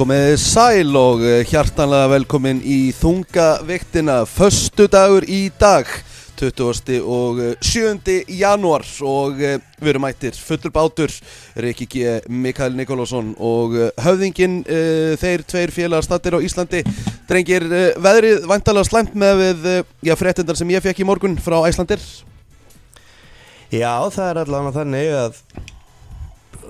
Komið sæl og eh, hjartanlega velkomin í þungaviktina Föstu dagur í dag 20. og 7. janúar og eh, við erum mættir fullur bátur Riki G. Mikael Nikolásson og eh, höfðingin þeir tveir félagar stattir á Íslandi drengir veðrið vantalega slæmt með við já, fréttindar sem ég fekk í morgun frá Æslandir Já, það er allavega þannig að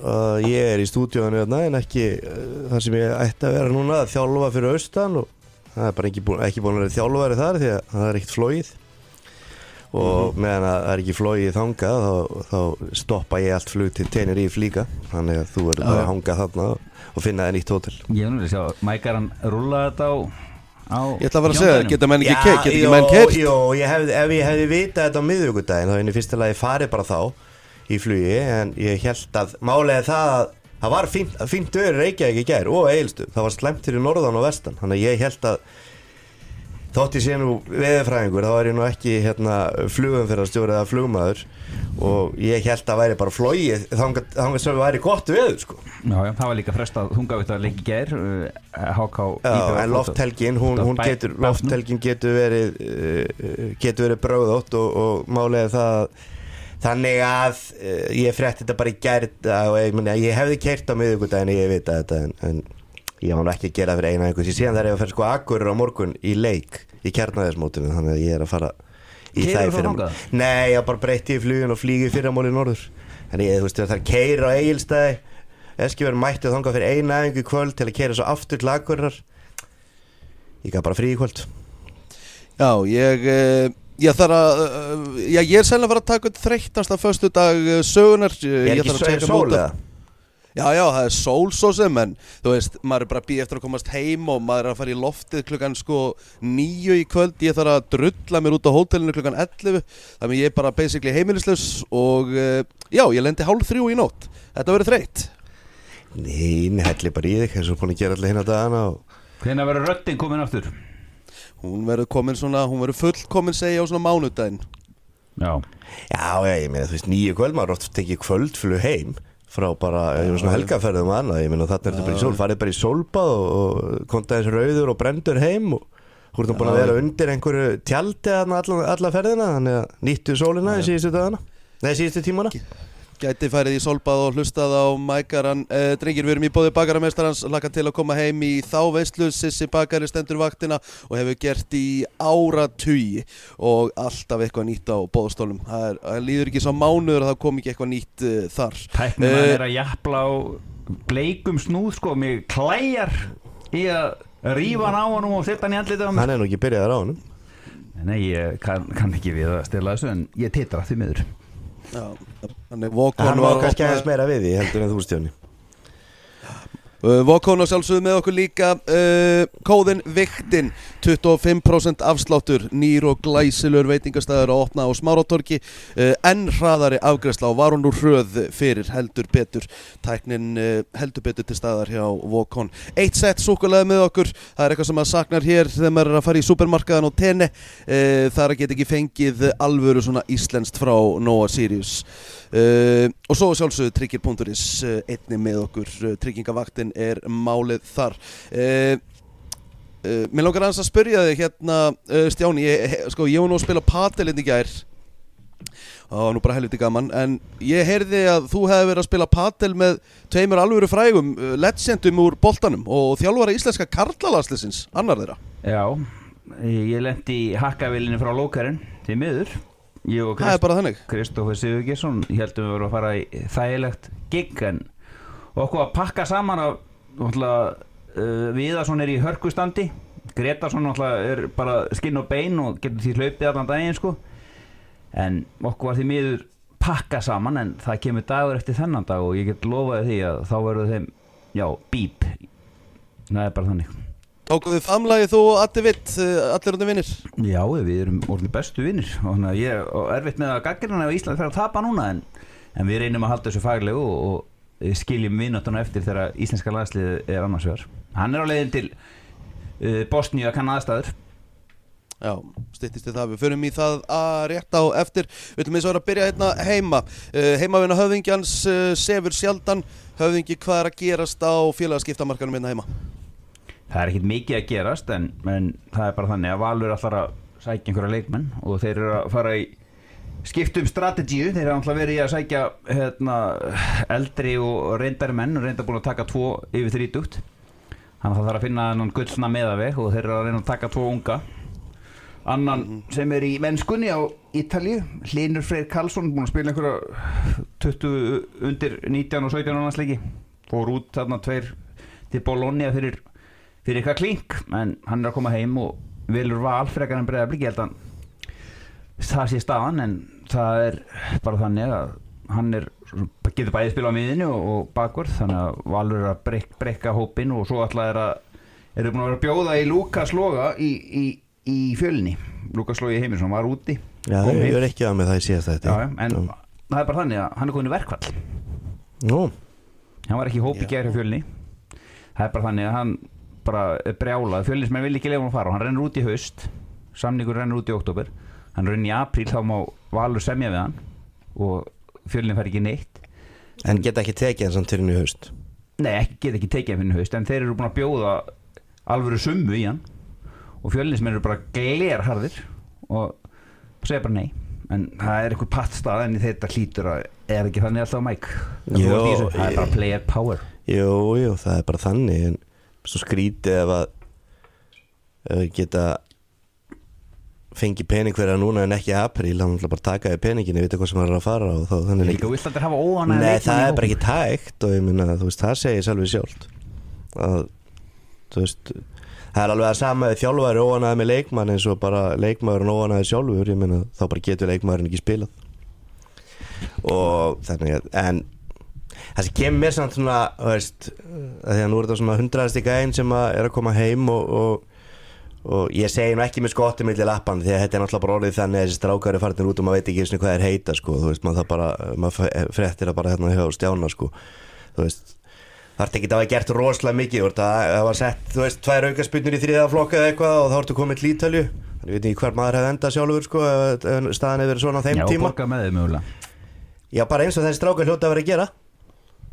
uh, ég er í stúdíónu hérna en ekki uh, það sem ég ætti að vera núna að þjálfa fyrir austan og það er bara ekki búin, ekki búin að vera þjálfari þar því að það er ekkert flóið og meðan að það er ekki flóið þangað þá, þá stoppa ég allt flug til Tenerife líka. Þannig að þú verður bara að hanga þarna og, finna þér nýtt hótel. Ég er nú að sjá, Mækar hann rúla þetta á, á Ég ætla að vera að segja, geta menn ekki, ke- geta ekki menn ég hefði, ef ég hefði vitað þetta á miðvíkudaginn þá hefði ég fyrsta lagi farið bara þá í flugi en ég held að málega það að það var fínt, fínt öður Reykjavík í gær og Eilstu, það var slæmt fyrir norðan og vestan. Þannig að ég held að þótt ég sé nú veðurfræðingur þá er ég nú ekki hérna, flugumferðarstjóri eða flugmaður. Og ég held að væri bara flogið þangað sem væri gott veður sko. Já, já, það var líka frestað þungavitt að leiki gær uh, HK Já, IBF en lofthelgin, hún, hún getur, lofthelgin getur verið uh, getur verið bröðótt og, og málega það að- þannig að uh, ég frétti þetta bara í gært og ég, meni, ég hefði keirt á miðugudaginn ég veit að þetta en, en ég nú ekki að gera fyrir eina einhvers ég síðan þegar ég var að fyrir sko akkurir á morgun í leik í kjarnaðismótinu þannig að ég er að fara í það þangað? Nei, ég bara breytti í flugin og flýgi í fyrramál í norður. En ég, þú veist, það er keira á eigilstæði Eski verið mættið þangað fyrir eina í kvöld til að keira svo aftur til akkurir ég gaf bara frí í kvöld. Já, ég, uh, ég þarf að, uh, já, ég er sennilega að fara að taka upp þreyttast af föstu dag uh, sögunar er ég ekki að checka sól móta- eða? Já, já, það er sól svo sem, en þú veist, maður er bara að býja eftir að komast heim og maður er að fara í loftið klukkan sko nýju í kvöld, ég þarf að drulla mér út á hótelinu klukkan 11, þannig ég er bara basically heimilislaus og uh, já, ég lendi hálf þrjú í nótt, þetta verður þreytt. Nei, nei, helli bara í þig eins og búin að gera allir hérna dagana og... Hvenær verður röddinn komin aftur? Hún verður komin svona, hún verður fullkomin segja á svona mánudaginn. Já. Já, já, ég meina, þú veist, nýju kvöld maður oft tekið kvöldflug heim frá bara, ég var svona helgaferðum og annað, ég meina þarna ertu bara í sól, farið bara í sólbað og, og konta eins rauður og brendur heim og ert nú búin að vera undir einhverju tjaldi alla, alla ferðina, þannig að nýttu sólina í síðustu dagana, nei, síðustu tímana Gæti farið í solbað og hlustað á mækaran uh, Drengir, við erum í bóði bakaramestarans Laka til að koma heim í þá veislu. Sissi bakari stendur vaktina Og hefur gert í áratugi Og alltaf eitthvað nýtt á bóðstólum Það, er, það líður ekki svo mánuður að það kom ekki eitthvað nýtt uh, þar. Tæknum Eh, að er að jafla á bleikum snúð sko Mér klæjar í að rífa hann á hann og setja hann í andlitið á mér hann er nú ekki byrjaðar á hann Nei, ég kann, kann ekki við að stela þessu En ég titra því miður Já, Þannig Vokon var var kannski aðeins meira við því heldur en þú stjóni Uh, Vokon og sjálfsögðu með okkur líka uh, Kóðin Viktin 25% afsláttur Nýr og glæsilur veitingastæður að opna á Smáratorki uh, En hraðari afgræsla og var hún úr hröð fyrir heldur betur. Tæknin uh, heldur betur til staðar hjá Vokon. Eitt sett súkulega með okkur. Það er eitthvað sem maður saknar hér þegar maður er að fara í supermarkaðan og tenni uh, Það er að geta ekki fengið alvöru svona íslenskt frá Nóa Sirius. Uh, og svo sjálfsögðu tryggir.is uh, einni með okkur, uh, tryggingavaktin er málið þar. Uh, uh, Mér langar aðeins að spyrja þig hérna uh, Stjáni, ég, sko, ég var nú að spila padelinn í gær. Það var nú bara helviti gaman en ég heyrði að þú hefði verið að spila padel með tveimur alvöru frægum legendum úr boltanum og þjálfara íslenska karlalagslisins, annar þeirra. Já, ég lendi í hakkavilinni frá lókarinn Því miður Ég og Það Krist, bara þannig. Kristoffer Sigurgesson heldum við vorum að fara í þægilegt gig en okkur að pakka saman náttúrulega uh, Viðarsson er í hörkustandi Gretarsson er bara skinn og bein og getur því hlaupið allan daginn sko. En okkur var því miður pakka saman en það kemur dagur eftir þennan dag og ég get lofaði því að þá verður þeim já, bíp. Það er bara þannig Tókuðu famlagi þú og Addi Vitt, uh, allir undir vinnir Já, við erum orðin bestu vinnir og þannig að ég er erfitt með að gaggrina ef Ísland fer að tapa núna en, en við reynum að halda þessu faglegu og, og skiljum vinnáttunum eftir þegar íslenska landslið er annars vegar. Hann er á leiðin til uh, Bosníu að kanna aðstæður. Já, styttist við það, við förum í það að rétt á eftir. Við ætlum eins og vera að byrja hérna heima. Uh, Heimavina höfðingjans uh, sefur sjaldan. Höfðingi, hvað er að gerast á félagaskiptamarkanum hérna heima? Það er ekkit mikið að gerast en, en það er bara þannig að Valur ætlar að sækja einhverja leikmenn og þeir eru að fara í skiptum strategíu, þeir eru alltaf verið í að sækja hérna, eldri og reyndari menn og reyndar búin að taka tvo yfir þrítugt. Þannig að það þarf að finna náttúrulega gullna meðaveg og þeir eru að reyna að taka tvo unga. Annan sem er í mennskunni á Ítalíu, Hlinur Freyr Karlsson búin að spila einhverja 20 undir 19 og 17 annars leiki fór út þarna tveir til Bologna fyrir, fyrir eitthvað klink en hann er að koma heim og vilur val frekar en breyðablík ég held að það sé staðan en það er bara þannig að hann er, getur bæðið spila á miðinu og, og bakvörð þannig að Valur er að brek, brekka hópin og svo alltaf er að eru búin að vera að bjóða í Lukas Loga í, í, í fjölni. Lukas Logi Heimisson var úti Já, ég heim. er ekki að með það í síðast Já, þetta já, en það er bara þannig að hann er komin í verkvall Nú, hann var ekki í hópi Já. gæri fjölni. Það er bara þannig að hann bara er brjálað, fjölnismenn vil ekki lefa hann fara og hann rennur út í haust. Samningur rennur út í oktober hann rennur í apríl þá má Valur semja við hann og fjölnin fær ekki neitt. En geta ekki tekið hann samt fyrir henni í haust? Nei, ekki, get ekki tekið hann fyrir haust en þeir eru búin að bjóða alvöru summu í hann. Og fjölnismenn eru bara glerharðir og segja bara nei. En það er eitthvað pattstað en þetta hlýtur að er ekki þannig alltaf mæk það er bara player power. Jú, jú, það er bara þannig en svo skrítið ef að ef við geta fengi pening það núna en ekki í apríl, hann ætla bara að taka í peningin ég veit hvað sem hann er að fara og þá þannig er líka ekki vilt að hafa óanæg Nei, það er bara ekki tækt og ég minna, þú veist, það segir sjálfur sjálft. Að, þú veist það er alveg að sama ef þjálfæri óanæði með leikmann eins og bara leikmaðurinn óanæði sjálfur, ég minna, þá bara getur leikmaðurinn ekki spilað. Og þannig að, en það sem kemur mér samt svona, veist að því að nú er þetta svona hundraðasti gæinn sem að er að koma heim og, og og ég segi nú ekki með skotti milli lappan því að þetta er náttúrulega bara orðið þannig að þessi strákar er farin út og maður veit ekki einu sinni hvað er heita sko, þú veist, maður það bara maður fréttir það bara hérna hjá stjána sko þú veist, það er ekki að hafa gert rosalega mikið, að það var sett þú veist, tvær aukarspunnir í þriða flokka eða eitthvað og þá ertu komið til Ítalju þannig veit ekki hver maður hefði endað sjálfur sko staðan hefur verið svona á þeim Já, tíma. borga með þið mögulega. Já, bara eins og þessi strákar hljóta að vera að gera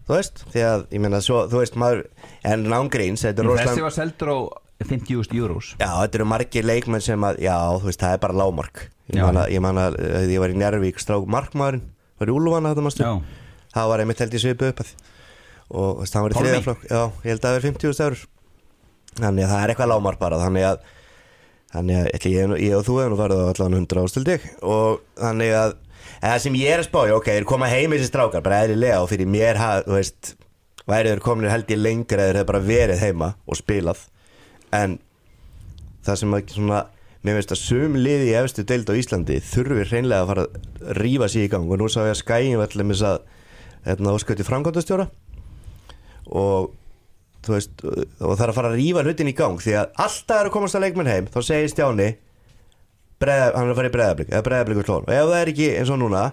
þú veist, því að, ég meina, svo, þú veist, maður, en nángríns, þetta er Þessi rosalega var seldur á 50.000 euros. Já, þetta eru margir leikmenn sem að, já, þú veist, það er bara lágmark. Ég Já. man að, ég man að, eh, ég var í Njárvík strák markmaðurinn, var í Úlfana þetta mástu Já, Það var einmitt held í svipu upp að Og þú veist, það var í Pálmi? þriða flokk Já, ég held að það er 50.000 eurur Þannig að það er eitthvað lágmark bara Þannig að, þannig að ég, ég og þú hefur nú farið á allan 100 ástildi Og þannig að, en það sem ég er að spá já, Ok, þeir koma heim þessi strákar, bara eðlilega Og fyrir mér, ha, þú veist Væri þeir kominir held ég lengra Þeir hefur bara verið heima og spilað. En það sem að svona mér finnst að sum liði í efstu deild á Íslandi þurfi hreinlega að fara að rífa sér í gang. Og nú sá ég að var allir þess að hérna, óskauti framkvæmdastjóra. Og þú veist og það er að fara að rífa hlutin í gang því að alltaf er að komast að leikmenn heim þá segir Stjáni breða, hann er að fara í breðablík eða breðablík klón og ef það er ekki eins og núna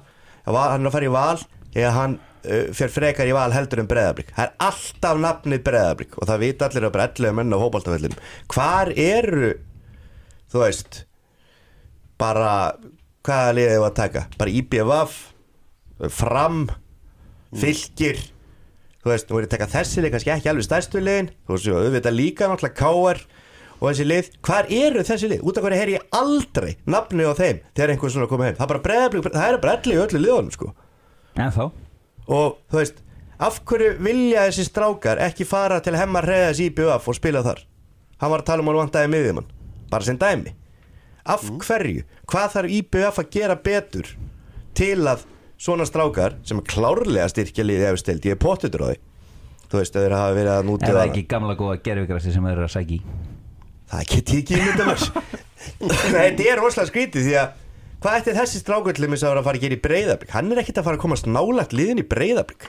hann er að fara í val eða hann uh, fer frekar í val heldur en breðablík það er alltaf nafnið breðablík og það vita allir að bara 11 menn á hópaltafellin hvar eru þú veist bara hvaða liðið var að taka? Bara IBVF fram fylgir þú veist, er ég að taka þessi kannski ekki alveg stærstu liðin. Þú veist, auðvitað líka náttúrulega KR og þessi lið, hvar eru þessi lið? Út af hverju heyri ég aldrei nafni á þeim þegar einhvern svona komið heim, það er bara breiðablík það er bara allir í öllu liðunum sko. En þá? Og þú veist, af hverju vilja þessi strákar ekki fara til hemmar reyðas í BF og spila þar? Hann var að tala um að hann vantaði miðjumann. Bara sem dæmi. Af hverju, hvað þarf IBF að gera betur til að svona strákar sem er klárlega styrkja liðið ef stild, ég er pottutur á því? Þú veist, ef þeir hafa verið að núti Er það ekki gamla góða gerfigrassi sem þeir eru að sækja í það get ég ekki mynda mér. Nei, þetta er rosalega skrítið því að hvað ætti þessi strákur til þess að vera að fara að gera í breyðablík hann er ekkit að fara að komast nálagt liðin í breyðablík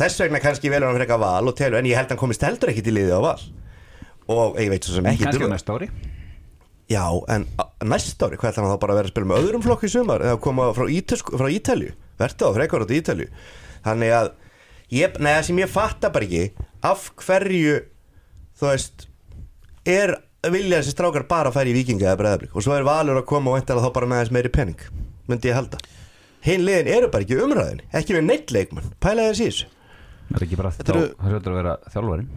þess vegna kannski velur hann fyrir eitthvað val og telur en ég held að hann komist heldur ekkit í liðið á val. Og ég veit svo sem ekki Kannski á næsta ári. Já, en næsta ári, hvað ætlar hann þá bara að vera að spila með öðrum flokk í sumar? Eða koma frá, frá Ítalju verða á frekar átt Ítalju þannig að, ég, neða sem ég fatta bara ekki af hverju þú veist er vilja þessi strákar bara að færa í vikinga eða breðablík og svo er valur að koma og veintilega þá bara með þess meiri penning myndi ég halda. Hinn liðin eru bara ekki umræðin ekki með neitt leikmann, pæla þess í þessu? Það er ekki bara þá, það hljótur að vera þjálfarin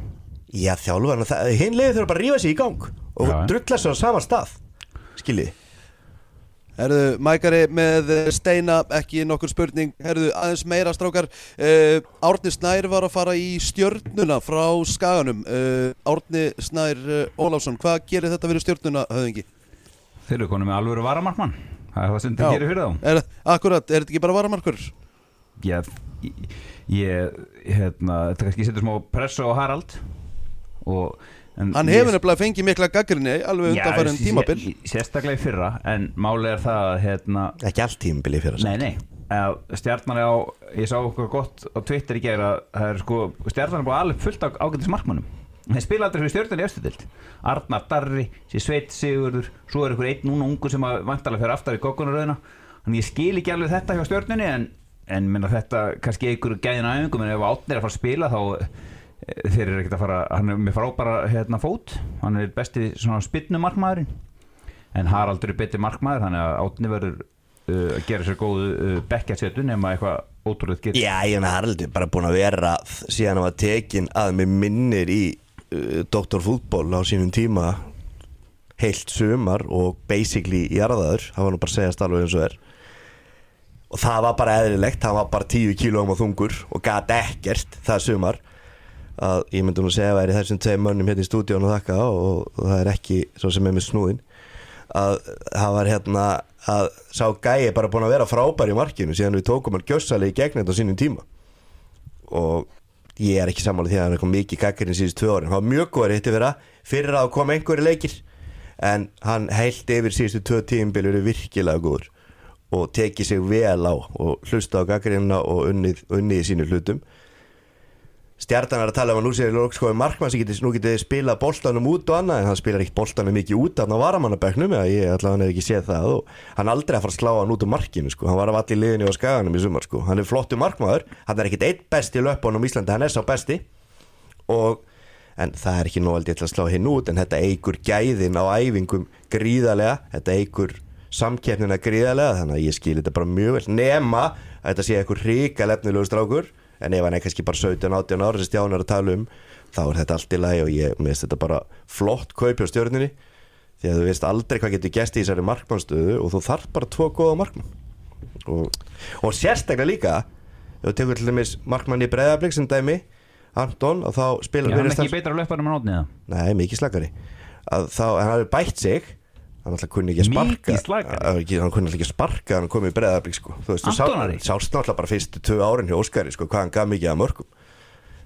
Já, það- hinn liðið þurfa bara að rífa sig í gang og Já. drulla sig á sama stað Skiljið Herðu, Mækari með eh, Steina, ekki nokkur spurning Herðu, aðeins meira strákar uh, Árni Snær var að fara í stjörnuna frá Skaganum uh, Árni Snær uh, Ólafsson, hvað gerir þetta fyrir stjörnuna, höfðingi? Þeir eru konum með alvöru varamarkmann Það er það sem Já. það gerir fyrir þá Er, akkurat, er þetta ekki bara varamarkur? ég, ég hérna, þetta kannski setur smá pressu á Harald og, en Hann hefur nefnilega fengið mikla gaggrinni alveg Já, undan farin sé- tímabil. sérstaklega í fyrra en máli er það að hérna, Ekki allt tímabili fyrir nei nei. Að stjarnan er á, ég sá okkur gott á Twitter í gera, það er sko stjarnan er búin alveg fullt á ágætis markmannum þeir spila aldrei fyrir stjörnun í östudild Arnar Darri, Sveit Sigurður svo er ykkur einn núna ungu sem að vantalega fyrir aftar í kokkunaröðina þannig ég skil ekki alveg þetta hjá stjörnunni en, en minna þetta kannski ykkur gæðin aðeingum en ef átnir er að fara að spila þá þeir eru ekkert að fara hann er með frábara hérna, fót. Hann er besti svona spinnumarkmaðurinn. En Haraldur er betri markmaður þannig að átni verður uh, að gera sér góðu uh, bekkjasetu nema eitthvað ótrúlega getur. Já, ég meina Haraldur er bara búin að vera síðan var tekin að með minnir í uh, doktorfútból á sínum tíma heilt sumar og basically jarðaður, það var nú bara að segja alveg eins og er. Og það var bara eðlilegt, það var bara 10 kílóum á þungur og gat ekkert það sumar að ég myndi nú segja að væri þessum tveim mönnum hérna í stúdíun og þakka og, og það er ekki svo sem er með snúðin að það var hérna að sá gæi bara búin að vera frábær í markinu síðan við tókum hann gjössalegi í gegn þetta á sínum tíma. Og ég er ekki sammálið því að hann er eitthvað mikið gaggarinn síðust tvö árin, hann var mjög góður hitti vera fyrir að koma einhverju leikir en hann heilt yfir síðustu tvö tímbil eru virkilega góður og tekið sig vel á og hlusta á gaggarinnina og unnið, unnið í Stjartan er að tala um að nú sér Lókskói Markmann sem nú getur spila boltanum út og annað en hann spilar ekkert boltanum mikið út af varamannabæknum eða ég allavega hef ekki séð það og hann er aldrei að fara að slá hann út úr markinu sko. hann var af allir liðinu á skaganum í sumar sko. hann er flottu markmaður, hann er ekkert eitt besti löpunum í Íslandi, hann er sá besti og en það er ekki nóg að slá hinn út en þetta eigur gæðin á æfingum gríðarlega, þetta eigur samkeppnina en ef hann er kannski bara 17-18 ára sem Stján er að tala um þá er þetta allt í lagi og ég veist þetta bara flott kaup hjá stjórnunni því að þú veist aldrei hvað getur gæst í þessari markmannstöðu og þú þarf bara tvo góða markmann. Og, og sérstaklega líka ef þú tekur til dæmis markmann í breyðablík sem dæmi Anton og þá Já, spilar hann er ekki betra á löpunum en átni það Nei, mikið slakari að þá, hann hefur bætt sig hann alltaf kunni ekki að sparka? Að- hann kunni alltaf ekki að sparka hann komið í breðablík sko. þú veist, þú Antonari? sást náttúrulega bara fyrstu tvö árin hjá Óskari sko, hvað hann gaf mikið að mörgum.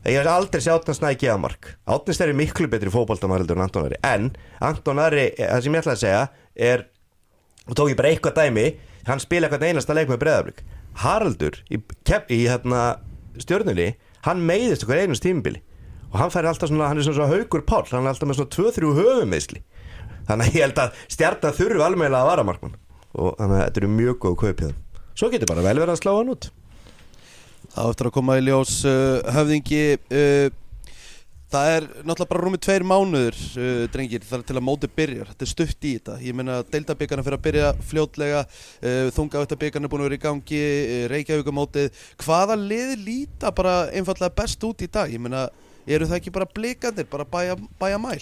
Ég hef aldrei séð Átnars næði gefa mark. Átnars er miklu betri fótboltamærildur en Antonari en Antonari, það sem ég ætla að segja er, og tók ég bara eitthvað dæmi hann spila eitthvað einasta leik með breðablík Haraldur í, í hérna, stjörnunni, hann meiðist okkur einust tímubili og hann fær alltaf svona, hann þannig að ég held að stjarnan þurfi alveglega að vara markmann. Og þannig að þetta eru mjög góð kaup hjá þeim. Svo getur bara vel verið að slá hann út. Það á eftir að koma í ljós uh, höfðingi uh, Það er náttúrulega bara rúmið tveir mánuður uh, drengir þar til að móti byrjar. Þetta er stutt í þetta. Ég meina deildabíkarna fyrir að byrja fljótlega uh, Þungavættabíkarna er búin að vera í gangi uh, Reykjavíkumótið Hvaða liði líta bara einfallega best út í dag? Ég meina, eru það ekki bara blikandir, bara bæja, bæja mæl?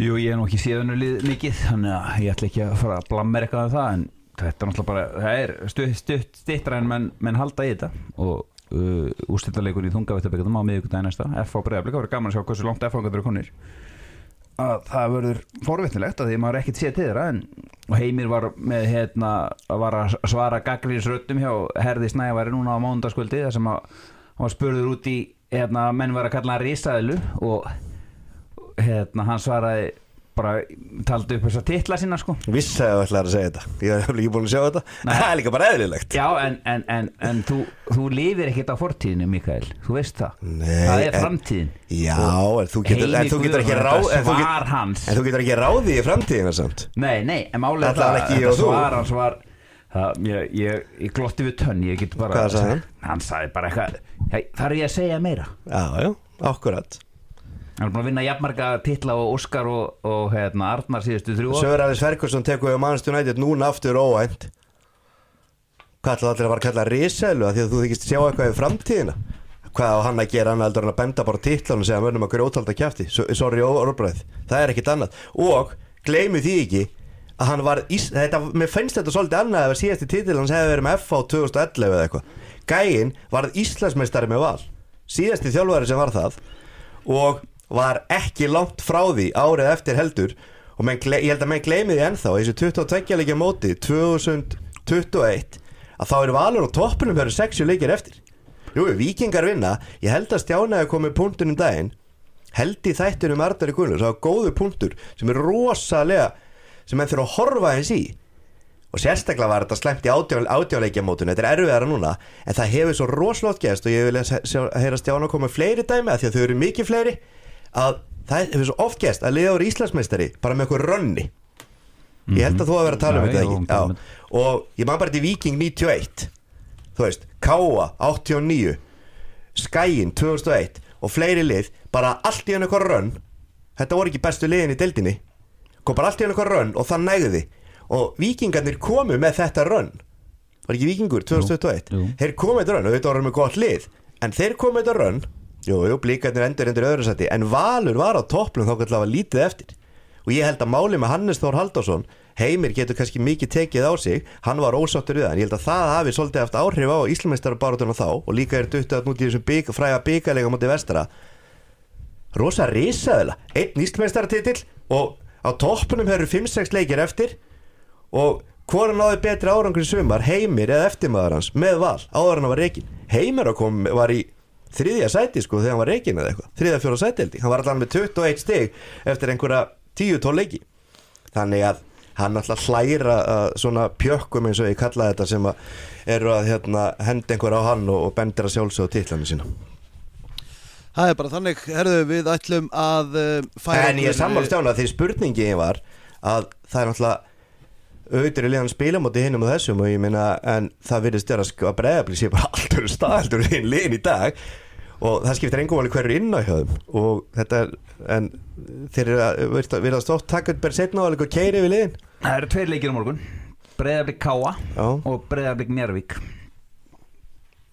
Jú, ég er nú ekki séðunum lið mikið þannig að ég ætla ekki að fara að blammer eitthvað af það en þetta er náttúrulega bara það er stutt, stutt stittra en menn, menn halda í þetta. Og uh, úrstættarleikur í þungavættabekjum á miðvíkudaginn næsta F á bregðarblik, það verður gaman að sjá hversu langt F á eru konir að það verður forvitnilegt að því maður er ekkert séð til þeirra en Heimir var með hérna að að svara gaggrinsröttum hjá Herði Snæværi núna á mánundaskvöldi þar sem að hérna að kalla hann risaðilu og hérna hann svaraði bara taldi upp þess að titla sína sko. Vissi að þú ætlaði að segja þetta. Ég hef ekki búin að sjá þetta. Nei. það er líka bara eðlilegt. Já, en, en, en, en þú, þú lifir ekkert á fortíðinu, Mikael, þú veist það. Nei, Það er framtíðin. Já, en þú getur, þú getur ekki ráð svar hans. en þú getur ekki ráði í framtíðina samt. Nei, nei, en er Ætlaði það þetta og svar hans var það, ég, ég, ég glotti við tönn ég get bara Hvað sagði hann? Hann sagði bara eitthvað hey, þarf ég að segja meira? Já, já, akkurat Hann er búin að vinna jafnmarga titla og Óskar og, og hérna, Arnar síðustu þrjú ár. Sögur Aris Ferguson tekur við United núna aftur óvænt. Hvað ætlaðu allir að fara að kalla risælu að því að þú þykist sjá eitthvað í framtíðina? Hvað á hann að gera? Annað heldur en að benda bara titlan og segja mönnum að grjótalda kjafti. Sorry orðbræð, það er ekkit annað. Og gleymu því ekki að hann var, ís, þetta, mér finnst þetta svolítið annað að síðasti titil hans hefði verið með FH 2011 eða eitthvað. Gæinn varð Íslandsmeistari með val. Síðasti þjálfari sem var það. Og var ekki langt frá því árið eftir heldur. Og menn, ég held að menn gleymi því ennþá þessu 22 leikja móti 2021 að þá eru valur og toppinum fyrir 60 leikir eftir. Jú, vikingar vinna ég held að stjánaði komið punktunum daginn held í þættunum Ardari Gunnur það var góðu punktur sem er rosalega sem menn þurfa að horfa eins í. Og sérstaklega var þetta slemt í átjáleikja mótunum þetta er erfiðara núna en það hefur svo rosalótt gæst og ég vil að heyra stjána að koma fleiri dæmi að því að þau eru mikið fleiri að það hefur svo oft gæst að liða úr Íslandsmeistari bara með eitthvað rönni. Ég held að þú að vera að tala um þetta ekki? Já. og ég man bara til Viking 91 þú veist, Káa 89 Skæin 2001 og fleiri lið, bara allt í hann eitthvað rönn. Þetta voru ekki bestu liðin í deildinni. Kom bara allt í hann eitthvað rönn og það nægði. Og vikingarnir komu með þetta rönn. Var ekki vikingur 2021 jú, jú. þeir komu með þetta rönn og þetta voru með gott lið en þeir komu með þetta rönn jú, jú, blíkarnir endur endur öðru sæti en Valur var á topplum þá kallar var lítið eftir. Og ég held að máli með Hannes Þór Haldásson heimir getur kannski mikið tekið á sig hann var ósáttur við það, en ég held að það hafi svolítið eftir áhrif á Íslamistarabarátunum þá og líka er duttið að núti þessum bygg, fræga byggalega moti vestara rosa risaðila einn Íslamistaratítill og á toppunum hefur 5-6 leikir eftir. Og hvora náði betri árangur í sumar heimir eða eftirmaður hans með val áður hann var reikin heimir kom, var í þriðja sæti sko þegar hann var reikin eða eitthvað. Þriðja fjóra sæti held ég, hann var allan með 21 stig eftir einhverja 10-12 leiki. Þannig að hann alltaf hlæra uh, svona pjökkum eins og ég kallaði þetta sem að eru að hérna, henda einhver á hann og, og bendir að sjálfsögja tillanu sína. Það er bara þannig, herðu við ætlum að uh, færa En ég er sammálstjána því spurningi var að það er náttúrulega auðvitað í liðan spilamóti hinnum og þessum og ég minna en það virðist að bregðabli sé bara alltur staðaldur í liðin í dag og það skiptir engum alveg hverju inn á hjöðum og þetta er en þeir eru að vera stótt takk bara setna á alveg og keiri við liðin. Það eru tveir leikir á morgun. Bregðabli Káa Já. og bregðabli Njarvík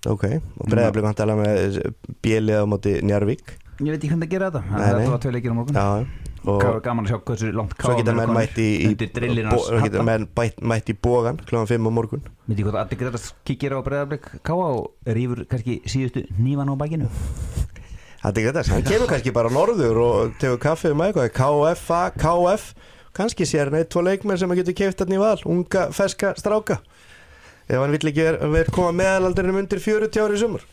Ok, og bregðabli vant að alveg með bjelið á móti Njarvík Ég veit ekki hvernig það gera þetta, það var tveir leikir á morgun. Já og gaman að sjá hversu langt svo geta menn mætt í, í, svo geta menn mætt í bógan kl. 5 á morgun. Viti hvað allir greiðast kikir á bregðarbleik Káa og rýfur kannski síðustu nývan á bækinu Allir greiðast, hann kemur kannski bara norður og tegur kaffið um eitthvað. KFA, KF kannski sér hann eitt, tvo leikmenn sem hann getur keift hann í val unga, feska, stráka. Ef hann vill ekki vera koma meðalaldurinnum undir 40 ári í sumur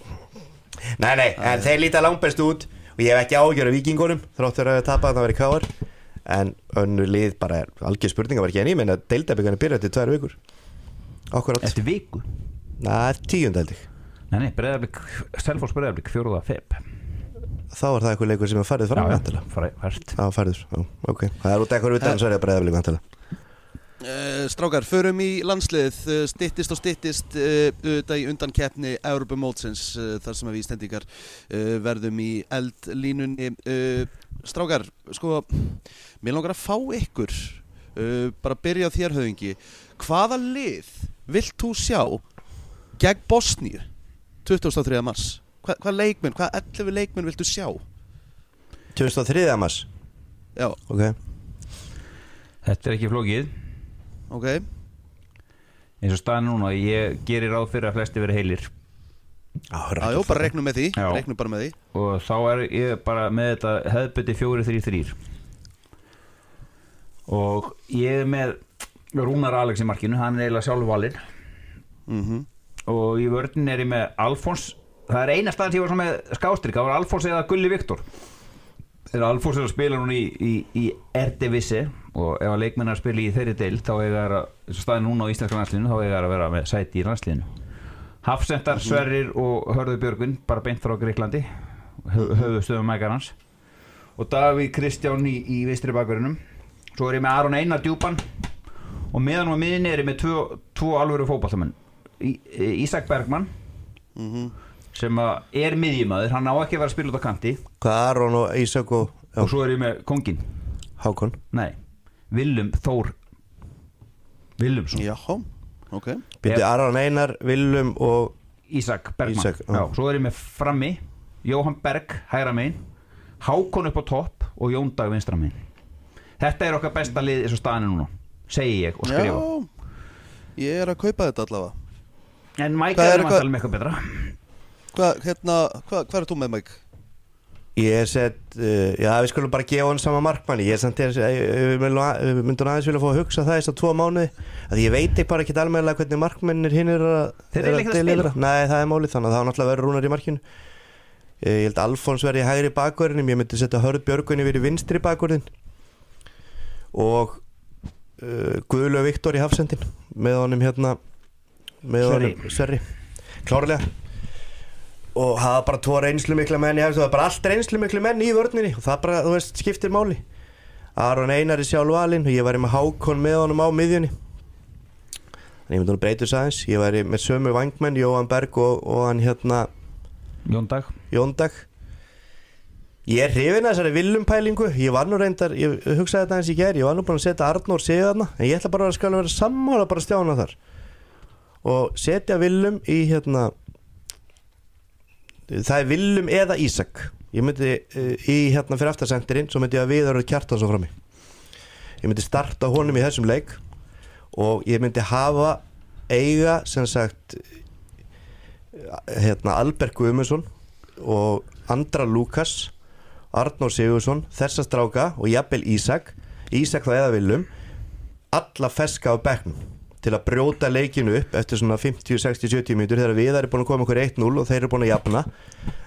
Nei, nei, en þeir líta langt best út og ég hef ekki ágjör af vikingunum þráttur að tapa að það veri káar en önnu lið bara er algjör spurninga var ekki en ég menna að deildabíkarnir byrja til tvær vikur. Akkurat Eftir viku? Næ, tíund held ég. Nei, nei, Breðarblik, Selfors Breðarblik, fjóruða feb Þá var það eitthvað leikur sem er farið fram Já, já, farið Já, farið, ok. Það er út eitthvað utan svo er það Breðarblik vantilega strákar, förum í landslið uh, stittist og stittist uh, auðvitað í undan keppni Európa Mótsins þar sem við ístendingar verðum í eldlínunni. Strákar, sko mér langar að fá ykkur bara byrja á þér höfingi hvaða lið vilt þú sjá gegn Bosníu 2003. mars? Hva, hvað leikmenn, hvað 11 leikmenn viltu sjá? 2003. mars? Já. Ok. Þetta er ekki flókið ok. Eins og staðin núna, ég gerir ráð fyrir að flesti verið heilir. Já, bara reknum með því, reknum bara með því. Og þá er ég bara með þetta hefðbytti fjóri þrý þrýr og ég er með Rúnar Alex í markinu, hann er eiginlega sjálfvalinn mm -hmm. og í vördin er ég með Alfons. Það er eina stað sem ég var með skástrík það var Alfons eða Gulli Viktor þegar Alfons er að spila núna í, í, í Erdivissi og ef að leikmennar spili í þeirri deil þá er það að staði núna á Íslandska landslinu þá er það að vera með sæti í landslinu Hafsendar. Sverrir og Hörður Björgun bara beint frá Greiklandi höfðu stöðum mækar hans og Davíð Kristján í, í vistri bakverðinum svo er ég með Aron Einar djúpan og meðan á miðinni er ég með tvo, tvo alvöru fókbaltamenn Ísak Bergman mm -hmm. Sem er miðjumæður hann á ekki að vera að spila út á kanti. Hvað Aron og Ísak og og svo er ég með Kongin Hákon. Nei Willum Þór. Willumsson Jáhá, ok. Byrði Aron Einar, Willum og Ísak Bergman Ísak, já. Já, Svo er ég með frammi Jóhann Berg hægra megin Hákon upp á topp og Jón Dag vinstra megin. Þetta er okkar besta lið eins og staðinu núna segi ég og skrifa. Já, ég er að kaupa þetta allavega. En Mike Hvað er er eitthvað- vantalum eitthvað betra Hvað, hérna, hvað, hvað er þú með Mike? Ég er sett, uh, já við skulum bara gefa hann sama markmanni. Ég er samt þess, ég myndi hann aðeins vilja fá að hugsa það þess að tvo mánuði að Ég veit ekki bara ekki almennilega hvernig markmennir hinn er að Þeir eru er ekkert að spila. Nei, það er málið þannig að það var náttúrulega verið rúnar í markinu. Ég held Alfons verði í hægri bakverðinum Ég myndi setja Hörð Björgunni verið í vinstri bakverðin Og uh, Guðlu Viktor í hafsendin Með honum hérna Með honum Sverri. Klárlega og hafa bara tvo reynslu mikla menn það var bara allt reynslu miklu menn í vörninni. Og það bara, þú veist, skiptir máli. Aron Einar er sjálf valinn og ég væri með Hákon með honum á miðjunni. Þannig ég myndi hún breytur sæðins ég væri með sömu vangmenn, Jóhann Berg og, og hann hérna Jón Dag. Jóndag ég er hrifin að þessari villumpælingu ég var nú reyndar, ég hugsaði þetta eins í gær. Ég var nú búin að setja Arnór sig þarna en ég ætla bara að skal vera sammála bara stjána þar. Og setja villum í hérna það er villum eða Ísak. Ég myndi uh, í hérna fyrir aftarsendirinn svo myndi ég að viðaröð kjartan svo frammi ég myndi starta honum í þessum leik og ég myndi hafa eiga sem sagt hérna Albert Guðmundsson og Andra Lukas Arnór Sigursson, þessa stráka og jafnvel Ísak. Ísak þá eða viljum alla feska á bekknum til að brjóta leikinu upp eftir svona 50, 60, 70 mínútur þegar við erum búin að koma okkur 1-0 og þeir eru búin að jafna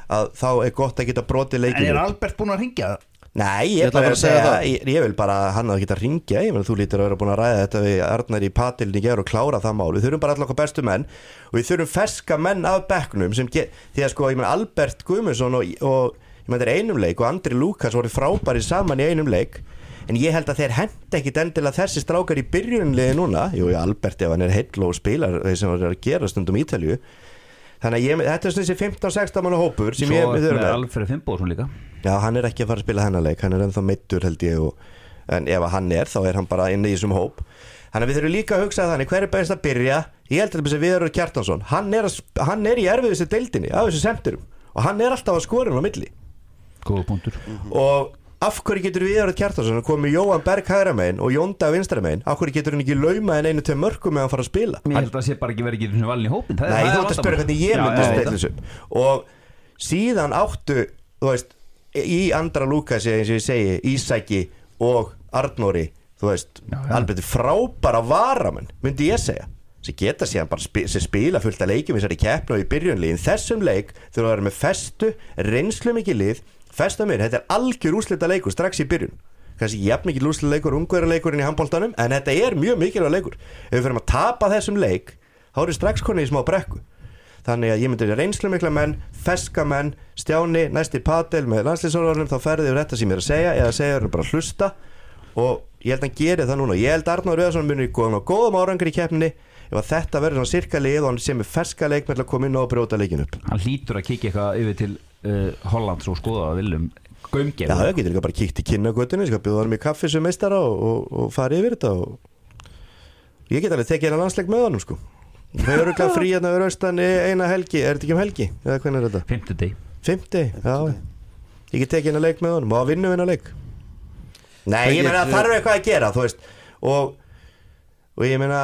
að þá er gott að geta brotið En leikinu er upp. Albert búinn að ringja? Nei, Ég ég, ætla bara að segja það. ég, ég vil bara að hann að geta að ringja ég meina þú lítur að vera búin að ræða þetta við Arnar í patilin í gerð og klára það mál við þurfum bara allar okkar bestu menn og við þurfum ferska menn af bekknum sem get, því að sko, ég meina Albert Guðmundsson og, og ég meina þetta er einum leik og Andri Lukas voru frábæri saman í einum leik en ég held að þeir henda ekkit endilega þessi strákar í byrjunliði núna. Jú, Albert ef hann er heill og spilar þeir sem var að gera stundum Ítalju þannig að ég, þetta er svona þessi 15-16 manna hópur sem Svo ég með þurfum með Alfred Fimboðsson líka. Já, hann er ekki að fara að spila hennar leik. Hann er ennþá meittur held ég og, En ef að hann er, þá er hann bara inn í þessum hóp. Þannig að við þurfum líka að hugsa þannig Hver er best að byrja? Ég held að við erum Kjartansson. Hann er, að, hann er í erfiðustu deildinni Af þessu semturum Og hann er alltaf að skorin á milli. Góða punktur. Og af hverju getur við erum Kjartansson Komið Jóhann Berg hægra megin og Jónda vinstra megin? Af hverju getur hann ekki lauma en einu til mörgum Með hann fara að spila? Mér held að það sé bara ekki verið ekki valin í hópin Það Nei, þú ert að spyrja hvernig ég myndi stilla þetta. þessu. Og síðan áttu Þú veist, í Andra Lukasi eins og ég segi, Ísæki og Arnóri, þú veist alveg frábæra varamenn myndi ég segja sem geta síðan bara sem spila fullt að leikjum þessari keppni og í byrjunliðin þessum leik þurfa að vera með festu, reynslu mikið lið festa mér, þetta er algjör úslita leikur strax í byrjun. Kannski jafn mikið úslita leikur, ungverða leikurinn í handbóltanum en þetta er mjög mikilvæg leikur. Ef við fyrir að tapa þessum leik þá eru strax konið í smá brekku. Þannig að ég myndi reynslu mikla menn feska menn, stjáni, næsti patel með landslýsórvarnum, þá ferði yfir þetta sem ég er að segja eða segja þér bara að hlusta. Og ég held að hann geri það núna. Ég held að Arnór Röðarsson muni góðum á góðum árangri í keppninni. Ef þetta verður svona sirka lið og hann sé með ferska leik með að koma inn og brjóta leikin upp. Hann hlýtur að kíkja eitthvað yfir til uh, Hollands og skoða að viljum Já, Gaumgerð það getur líka bara kíkt í kynnagötunni ég skal bjóða hann í kaffi sem meistara og, og, og fara yfir þetta og ég get alveg tekið hérna landsleik með honum sko. Þau eru ekki frí hérna við austan í eina helgi. Er þetta ekki um helgi? eða hvernig er þetta? Fymtudegi Fymti, já. Ég get tekið hérna leik með honum. Og að vinna hérna leik. Nei, ég meina það þarf eitthvað að gera þú veist. Og, og ég meina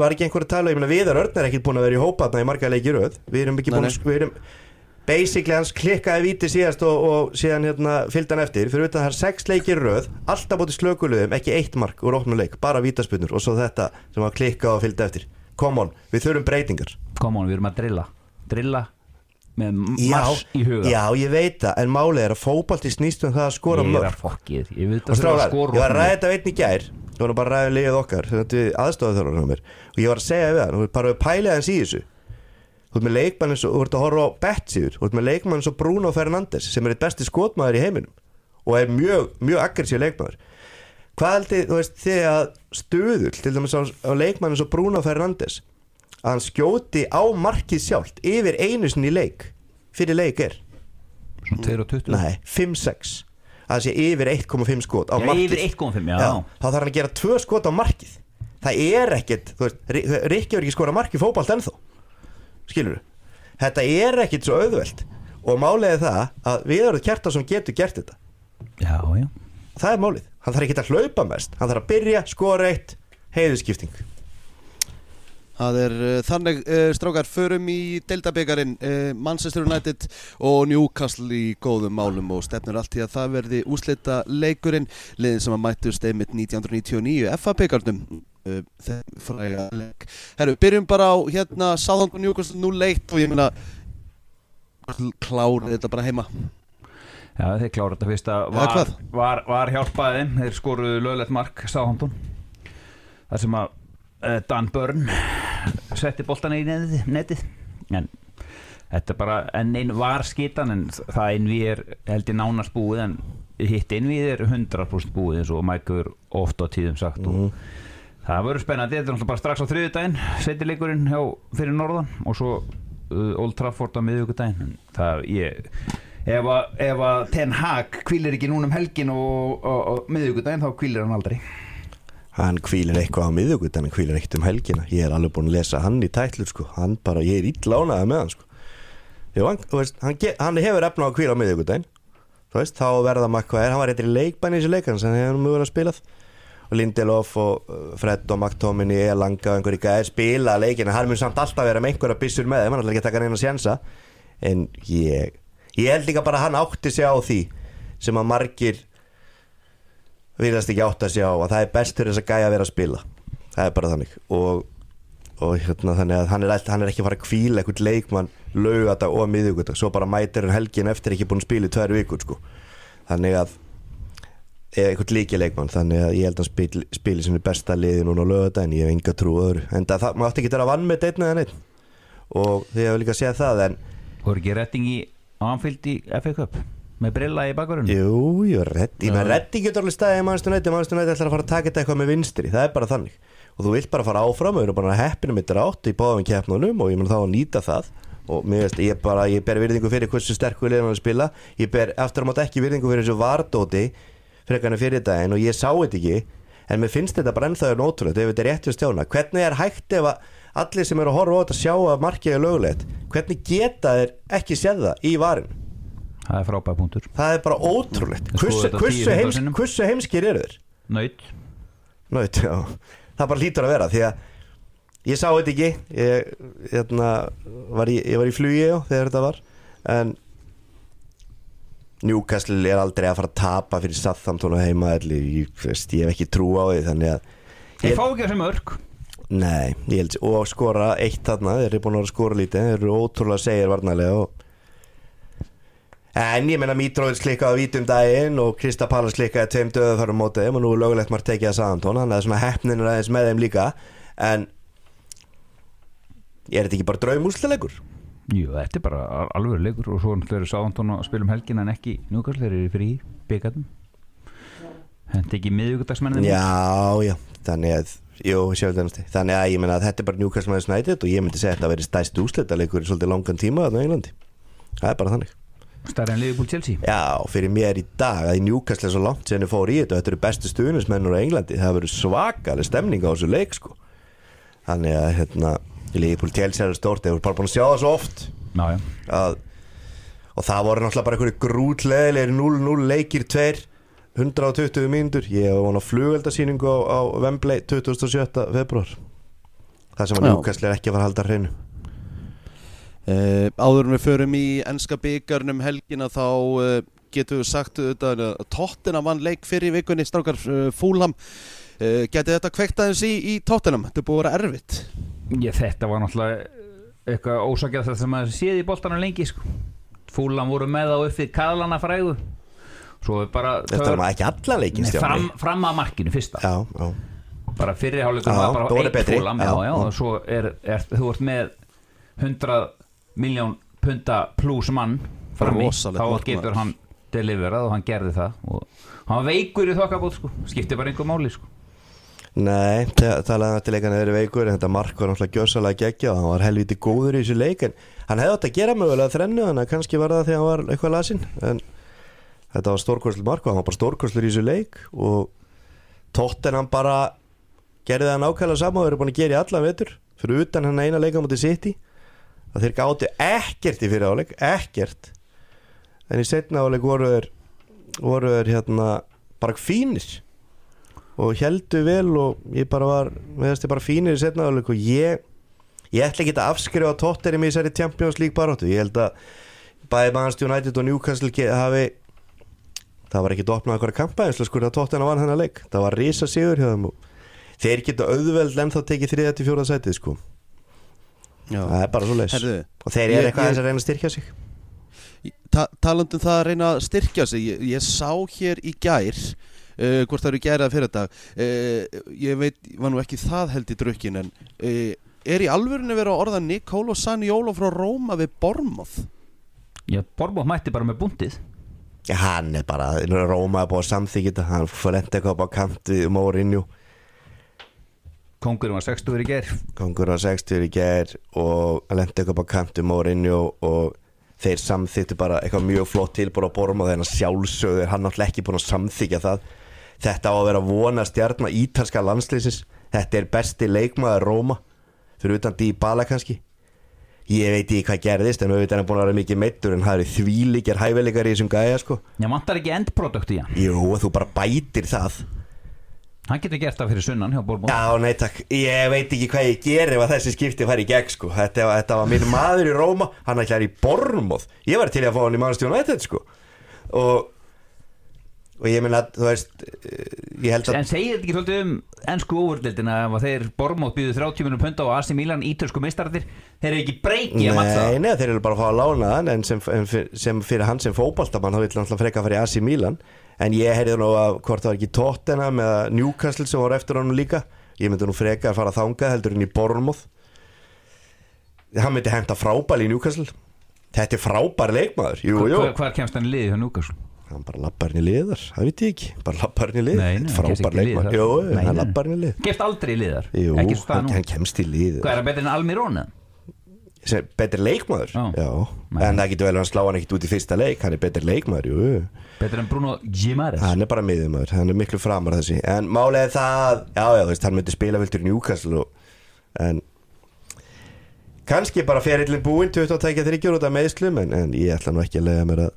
var ekki einhver að tala, ég meina Viðar Örn er ekkert búin að vera í hópaðna í marga leiki röð. Við erum ekki búin að við erum basically hans klikkaði víti síðast og, og síðan hérna fylgdi hann eftir. Fyrir utan það er sex leikir röð alltaf búin slökulegum, ekki eitt mark úr opnum leik, bara vítaspunur og svo þetta sem var klikkað og fylgdi eftir. Come on, við þurfum breytingar. Come on, við erum að drilla. Drilla með Já, mars í huga. já, ég veit það, en málið er að fótbalti snýst um það að skora Ég er mörg að fokkið Ég veit það að skora var nú bara að ræða liðið okkar aðstofað þjálfur hjá mér. Og ég var að segja við hann, bara að pæla hans í þessu. Þú ert með leikmann eins og, þú ert að horfa á Betsíður, þú ert með leikmann eins og Bruno Fernandes sem er eitt besti skotmaður í heiminum og er mjög, mjög aggressív leikmaður. Hvað heldur, þú veist, þið að stuðul til dæmis á, á leikmann eins og Bruno Fernandes að hann skjóti á markið sjálft yfir einu sinni í leik fyrir leik er, Svona 2 og 20 nei, 5-6 að það sé yfir 1,5 skot á Já, markið. yfir 1.5, já, Já, þá þarf hann að gera tvö skot á markið. Það er ekkert, þú veist, Ri- Rikki verður ekki skora markið fótbalt ennþá. Skilur þetta er ekkit svo auðvelt. Og málið er það að Viðarður Kjartason getur gert þetta. Já, já. Það er málið, hann þarf ekki að hlaupa mest. Hann þarf að byrja, skora eitt heiðuskipting Það er uh, þannig uh, strákar förum í deildabikarin uh, Manchester United og Newcastle í góðum málum og stefnur allt í að það verði úslita leikurinn. Liðin sem að mættust einmitt 1999 FA byggarnum uh, þeim fræga leik. Herru, byrjum bara á hérna Southampton Newcastle nú leitt og ég meina klárið þetta bara heima. Já, þeir klára þetta fyrst að var, var, var hjálpaði þeim. Þeir skoruðu löglegt mark Sáhantun þar sem að Dan Byrne setti boltan í netið, en þetta er bara enn einn var skitan en það einn við er held ég nánast búið en hitt einn við er 100% búið eins og Mike hefur oft á tíðum sagt. Og það verður spennandi, þetta er náttúrulega bara strax á þriðjudaginn setileikurinn hjá fyrir norðan og svo uh, Old Trafford á miðvíkudaginn En það ég ef að, Ten Hag kvílir ekki núna um helgin og, og, og miðvíkudaginn þá kvílir hann aldrei hann kvílir eitthvað á miðugut en hann kvílir ekkert um helgina. Ég er alveg búin að lesa hann í tætlur sko. hann bara, ég er ítlánaði með hann sko. Jú, hann, veist, hann, hann hefur efna á kvíla á miðugutæn veist, þá verða makkvæðir, hann var eitthvað í leikbæni í þessu leikarn sem hefur mjög að spilað. Og Lindelof og uh, Fred og McTominay Elanga og einhverjir gæðir spila leikina, hann mun samt alltaf vera með einhverja byssur með þeim, hann ætlar ekki að taka neina sjensa en ég ég held líka bara að hann átti sig á því sem að margir virðast ekki átt að sjá að það er best fyrir þess að gæja að vera að spila. Það er bara þannig. Og, og hérna, þannig að hann er, all- hann er ekki að fara að kvíla eitthvað leikmann laugata og miðugata svo bara mætir hann helgin eftir ekki búin að spila í tvær vikur sko. þannig að eða eitthvað líki leikmann. Þannig að ég held að hann spili, spili sinni besta liði núna á lögata en ég hef enga trú öðru. En það, það mátti ekki vera vann með einn eða neitt og því að við líka segja það en voru ekki Anfield í FA Cup með brilla í bakverðinu Jú, jú, reddi, menn reddi getur alveg staðið í mannstu nætti ætlar að fara að taka þetta eitthvað með vinstri, það er bara þannig. Og þú vilt bara fara áfram, við erum bara heppinu með drátt í báðum keppnunum og ég mun þá að nýta það. Og veist, ég bara, ég ber virðingu fyrir hversu sterkur liðan að spila, ég ber eftir að mátt ekki virðingu fyrir þessu vardóti frekarnir fyrir daginn og ég sá þetta ekki. En mér finnst þetta bara ennþá er nótrúlega ef þetta er rétt við stjána, hvernig er hægt ef allir sem eru að horfa á þetta sjá að markið er lögulegt, hvernig geta þeir ekki séð það í varin það er frábæð punktur. Það er bara ótrúlegt. Ég Hversu, þetta hversu, 10-15 heims, sinnum. hversu heimskir eru þeir? nöyt Naut, já. Það bara lítur að vera Því að ég sá þetta ekki. Ég, hérna, var, í, ég var í flugi já, þegar þetta var. En Newcastle er aldrei að fara að tapa fyrir Southampton og heima ég, veist, ég hef ekki trú á því Þannig að þeir ég, fá ekki þessi mörg Nei, ég held Og skora eitt þarna Þeir eru búin að skora lítið. Þeir eru ótrúlega segir varnarlega og En ég meina Mitrovic klikkaði vítum daginn og Krista Pallas klikkaði tveim döðu þar á móti þeim og nú er lögulegt margt tekið að Sandton þannig að svona hefnin er aðeins með þeim líka. En er þetta ekki bara draum úrslalegur? Jú, þetta er bara al- alvöru leikur og svo eru Sáðantón að spila um helgin en ekki núkast, þeir eru fyrir í byggatum Hendi ekki miðvíkudagsmennin Já, já, þannig að jú, þannig að ég meina að þetta er bara Newcastle með United og ég myndi segja að þetta verið stæst úrslalegur í svolítið langan tíma Stærri en Liverpool Chelsea Já, fyrir mér í dag að í Newcastle er svo langt sem ég fór í þetta og þetta eru bestu stuðnismennur á Englandi það verður svakalega stemning á þessu leik sko. þannig að hérna Liverpool Chelsea er stórt, þeir voru bara búin að sjá það svo oft Já, já, að, og það voru náttúrulega bara einhverju grútleðilegir 0-0 leikir 2 120 mínútur ég var vona flugveldasýningu á, á Wembley 27. februar það sem að. Newcastle er ekki að fara að halda hreinu Uh, áður en við förum í ennska byggarnum helgina þá uh, getum við sagt auðvitað að Tottenham vann leik fyrir í vikunni strákar uh, Fúlham uh, Geti þetta kveikt aðeins í, í Tottenham? Þetta er búið að vera erfitt. Ég, þetta var náttúrulega eitthvað ósakjað það sem maður séð í boltanum lengi sko. Fúlan voru með á uppið kaðlana er bara þetta var ekki allan leikin Stjáni. fram, fram að markinu fyrsta. Já, já, bara fyrriháleikum Já, var bara eitt fúlam já, Já, já, og svo er, er þú ert með 100 miljón punta pluss mann frammi, Rosalegt þá getur hann deliverað og hann gerði það og hann veikur í þokkabót sko, skipti bara einhver máli sko. Nei, talaði um eftir leikan að vera veikur en þetta mark var náttúrulega gjössalega geggja og hann var helviti góður í þessu leik en hann hefði átt að gera mögulega þrennu að kannski var það að hann var eitthvað lasinn en þetta var stórkoslu mark og hann var bara stórkoslur í þessu leik og tóttin hann bara gerði það nákvæmlega saman og verið búin að gera í allan vetur fyrir utan hann eina leika mútið City að þeir gáttu ekkert í fyrir áleik ekkert. En í setna áleik voru þeir voru þeir hérna bara fínir. Og heldu vel og ég bara var með þessi bara fínir í setna áleik og ég ég ætla ekki að afskrifa tótterim í þessari Champions League baróttu ég held að bæði Manchester United og Newcastle hafi það var ekki opnað eitthvað kampaðinslu sko að tóttina vann hennar leik. Það var risa sigur hjá þeim og þeir geta auðveld ennþá tekið þriða til fjóra sætið sko Já. það er bara svo Herðu, og þeir eru eitthvað ég- aðeins að reyna að styrkja sig? Ta talandum það að reyna að styrkja sig ég, ég sá hér í gær uh, hvort það eru gærað fyrir þetta uh, ég veit, var nú ekki það held í drukkin en uh, er í alvörinu verið að orða Nikólo Saniolo frá Róma við Bormoth Já, Borbóð mætti bara með búndið Já, hann er bara, Róma er búið að samþykja þetta hann får lenda eitthvað á kant við Mourinho Kongurinn var 60 í ger kongur á 60 í ger og lenda eitthvað upp á kant við Mourinho og þeir samþyktu bara eitthvað mjög flott tilbúr á Borma þegar sjálfsögðu er hann náttúrulega ekki búin að samþykja það. Þetta á að vera vona stjarnar ítalska landslýsins þetta er besti leikmaður Róma fyrir utan Dybala kannski. Ég veit ekki hvað gerðist en auðvitað er hann búin að vera mikið meittur en það eru þvílíkjar hæfileikar í þessum gæja sko. Já, vantar ekki endprodukt í hann? Jú, þú bara bætir það Hann getur gert það fyrir sunnan hjá Borbóð Já, nei takk, ég veit ekki hvað ég ger ef að þessi skipti fær í gegn sko. Þetta, þetta var minn maður í Róma, hann ætlar í Bormóð. Ég var til að fá hann í Manchester United sko. Og, og ég minna, þú veist, eh, ég held að En segir þetta ekki svolítið um ennsku óvördeldina ef að þeir Borbóð býðu 30 minnum punda og AC Milan ítölsku meistarðir þeir eru ekki breyki að matsa Nei, nei, þeir eru bara að fá að lána hann En sem, en fyr- sem fyrir að En ég heyrði nú að hvort það var ekki Tottenham eða Newcastle sem voru eftir honum líka. Ég myndi nú freka að fara þangað heldur en í Bormóð Hann myndi henda frábæli í Newcastle. Þetta er frábær leikmaður. Jú, jú. Hvar, hvar kemst hann í liði hjá Núkas? Hann bara lappar hann í liðar, það veit ég ekki. Bara lappar hann í lið. Nei, nei, hann kemst Frábær leikmaður. Jú, hann lappar hann í lið. Gefst aldrei í liðar Jú, hann, kemst í lið Hvað er það betur en Almirón? Betri leikmaður. Já. En það getur vel að hann slá hann ekkit út í fyrsta leik hann er betri leikmaður, jú. Betur en Bruno Gimares hann er bara miðumæður hann er miklu framar þessi, en málega það já, já, þú veist, hann myndi spila viltur í Newcastle og, en kannski bara ferillin búinn 23 þryggjur út af meðslum en, en ég ætla nú ekki að lega mér að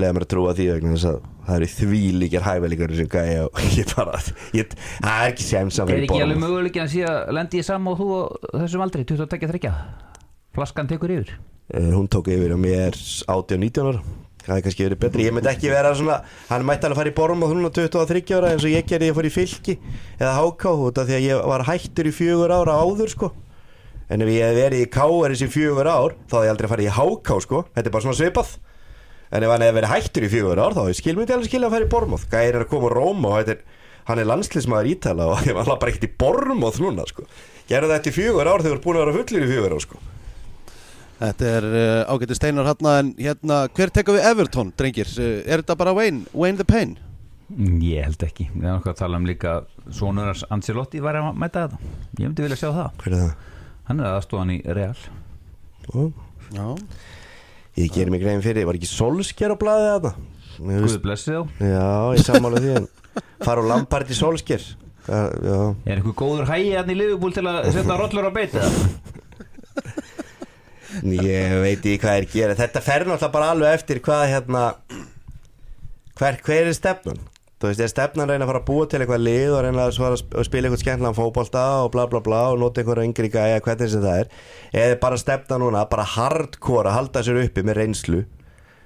lega mér að trúa því vegna þess að það eru þvílíkar hæfileikar sem gæja og ég bara, ég, það er ekki sem sem Er ekki alveg möguleik að lendi ég saman og þú og þessum aldrei 23 Flaskan tekur yfir. Eh, hún tók yfir og mér 18-19 ára. Það er kannski verið betri, ég myndi ekki vera svona hann mætti alveg fara í borm á þrjúna 23 ára eins og ég gerði ég fór í fylki eða háká út af því að ég var hættur í fjögur ára áður sko. En ef ég hef verið í káar þessi fjögur ár þá hef ég aldrei farið í háká sko. Þetta er bara svona svipað. En ef hann hefði verið hættur í fjögur ár þá hef ég skil myndi alveg skilja að fara í bormóð gæri er að koma úr Róma og er hann er landslismæður ítala og ég var bara ekkert í bormóð núna sko gerði þetta Þetta er uh, ágæti steinar hérna en hérna, hver tekur við Everton, drengir? Uh, er þetta bara Wayne, Wayne the Pain? Ég held ekki Við erum okkur að tala um líka Sónurars Ancelotti var að mæta þetta Ég myndi vilja sjá það hver er það? Hann er aðstofan í Real Ó. Já Ég gerir mig grein fyrir, var ekki solsker á blaðið þarna? Mér Guð finnst- blessi þá Já, ég sammála því en fara í solsker Já, já. Er einhver góður hægi hann í liðbúl til að setja rollur á beita Ég veit ekki hvað er gera. Þetta fer náttúrulega bara alveg eftir hvað hérna hver, hver er stefnan? Þú veist, er stefnan að reyna að fara að búa til eitthvað lið og reyna að spila eitthvað skemmtilegan fótbolta og bla bla bla og nota einhverja yngri gæja hvernig sem það er? Eða bara stefnan núna, bara hardcore að halda sér uppi með reynslu?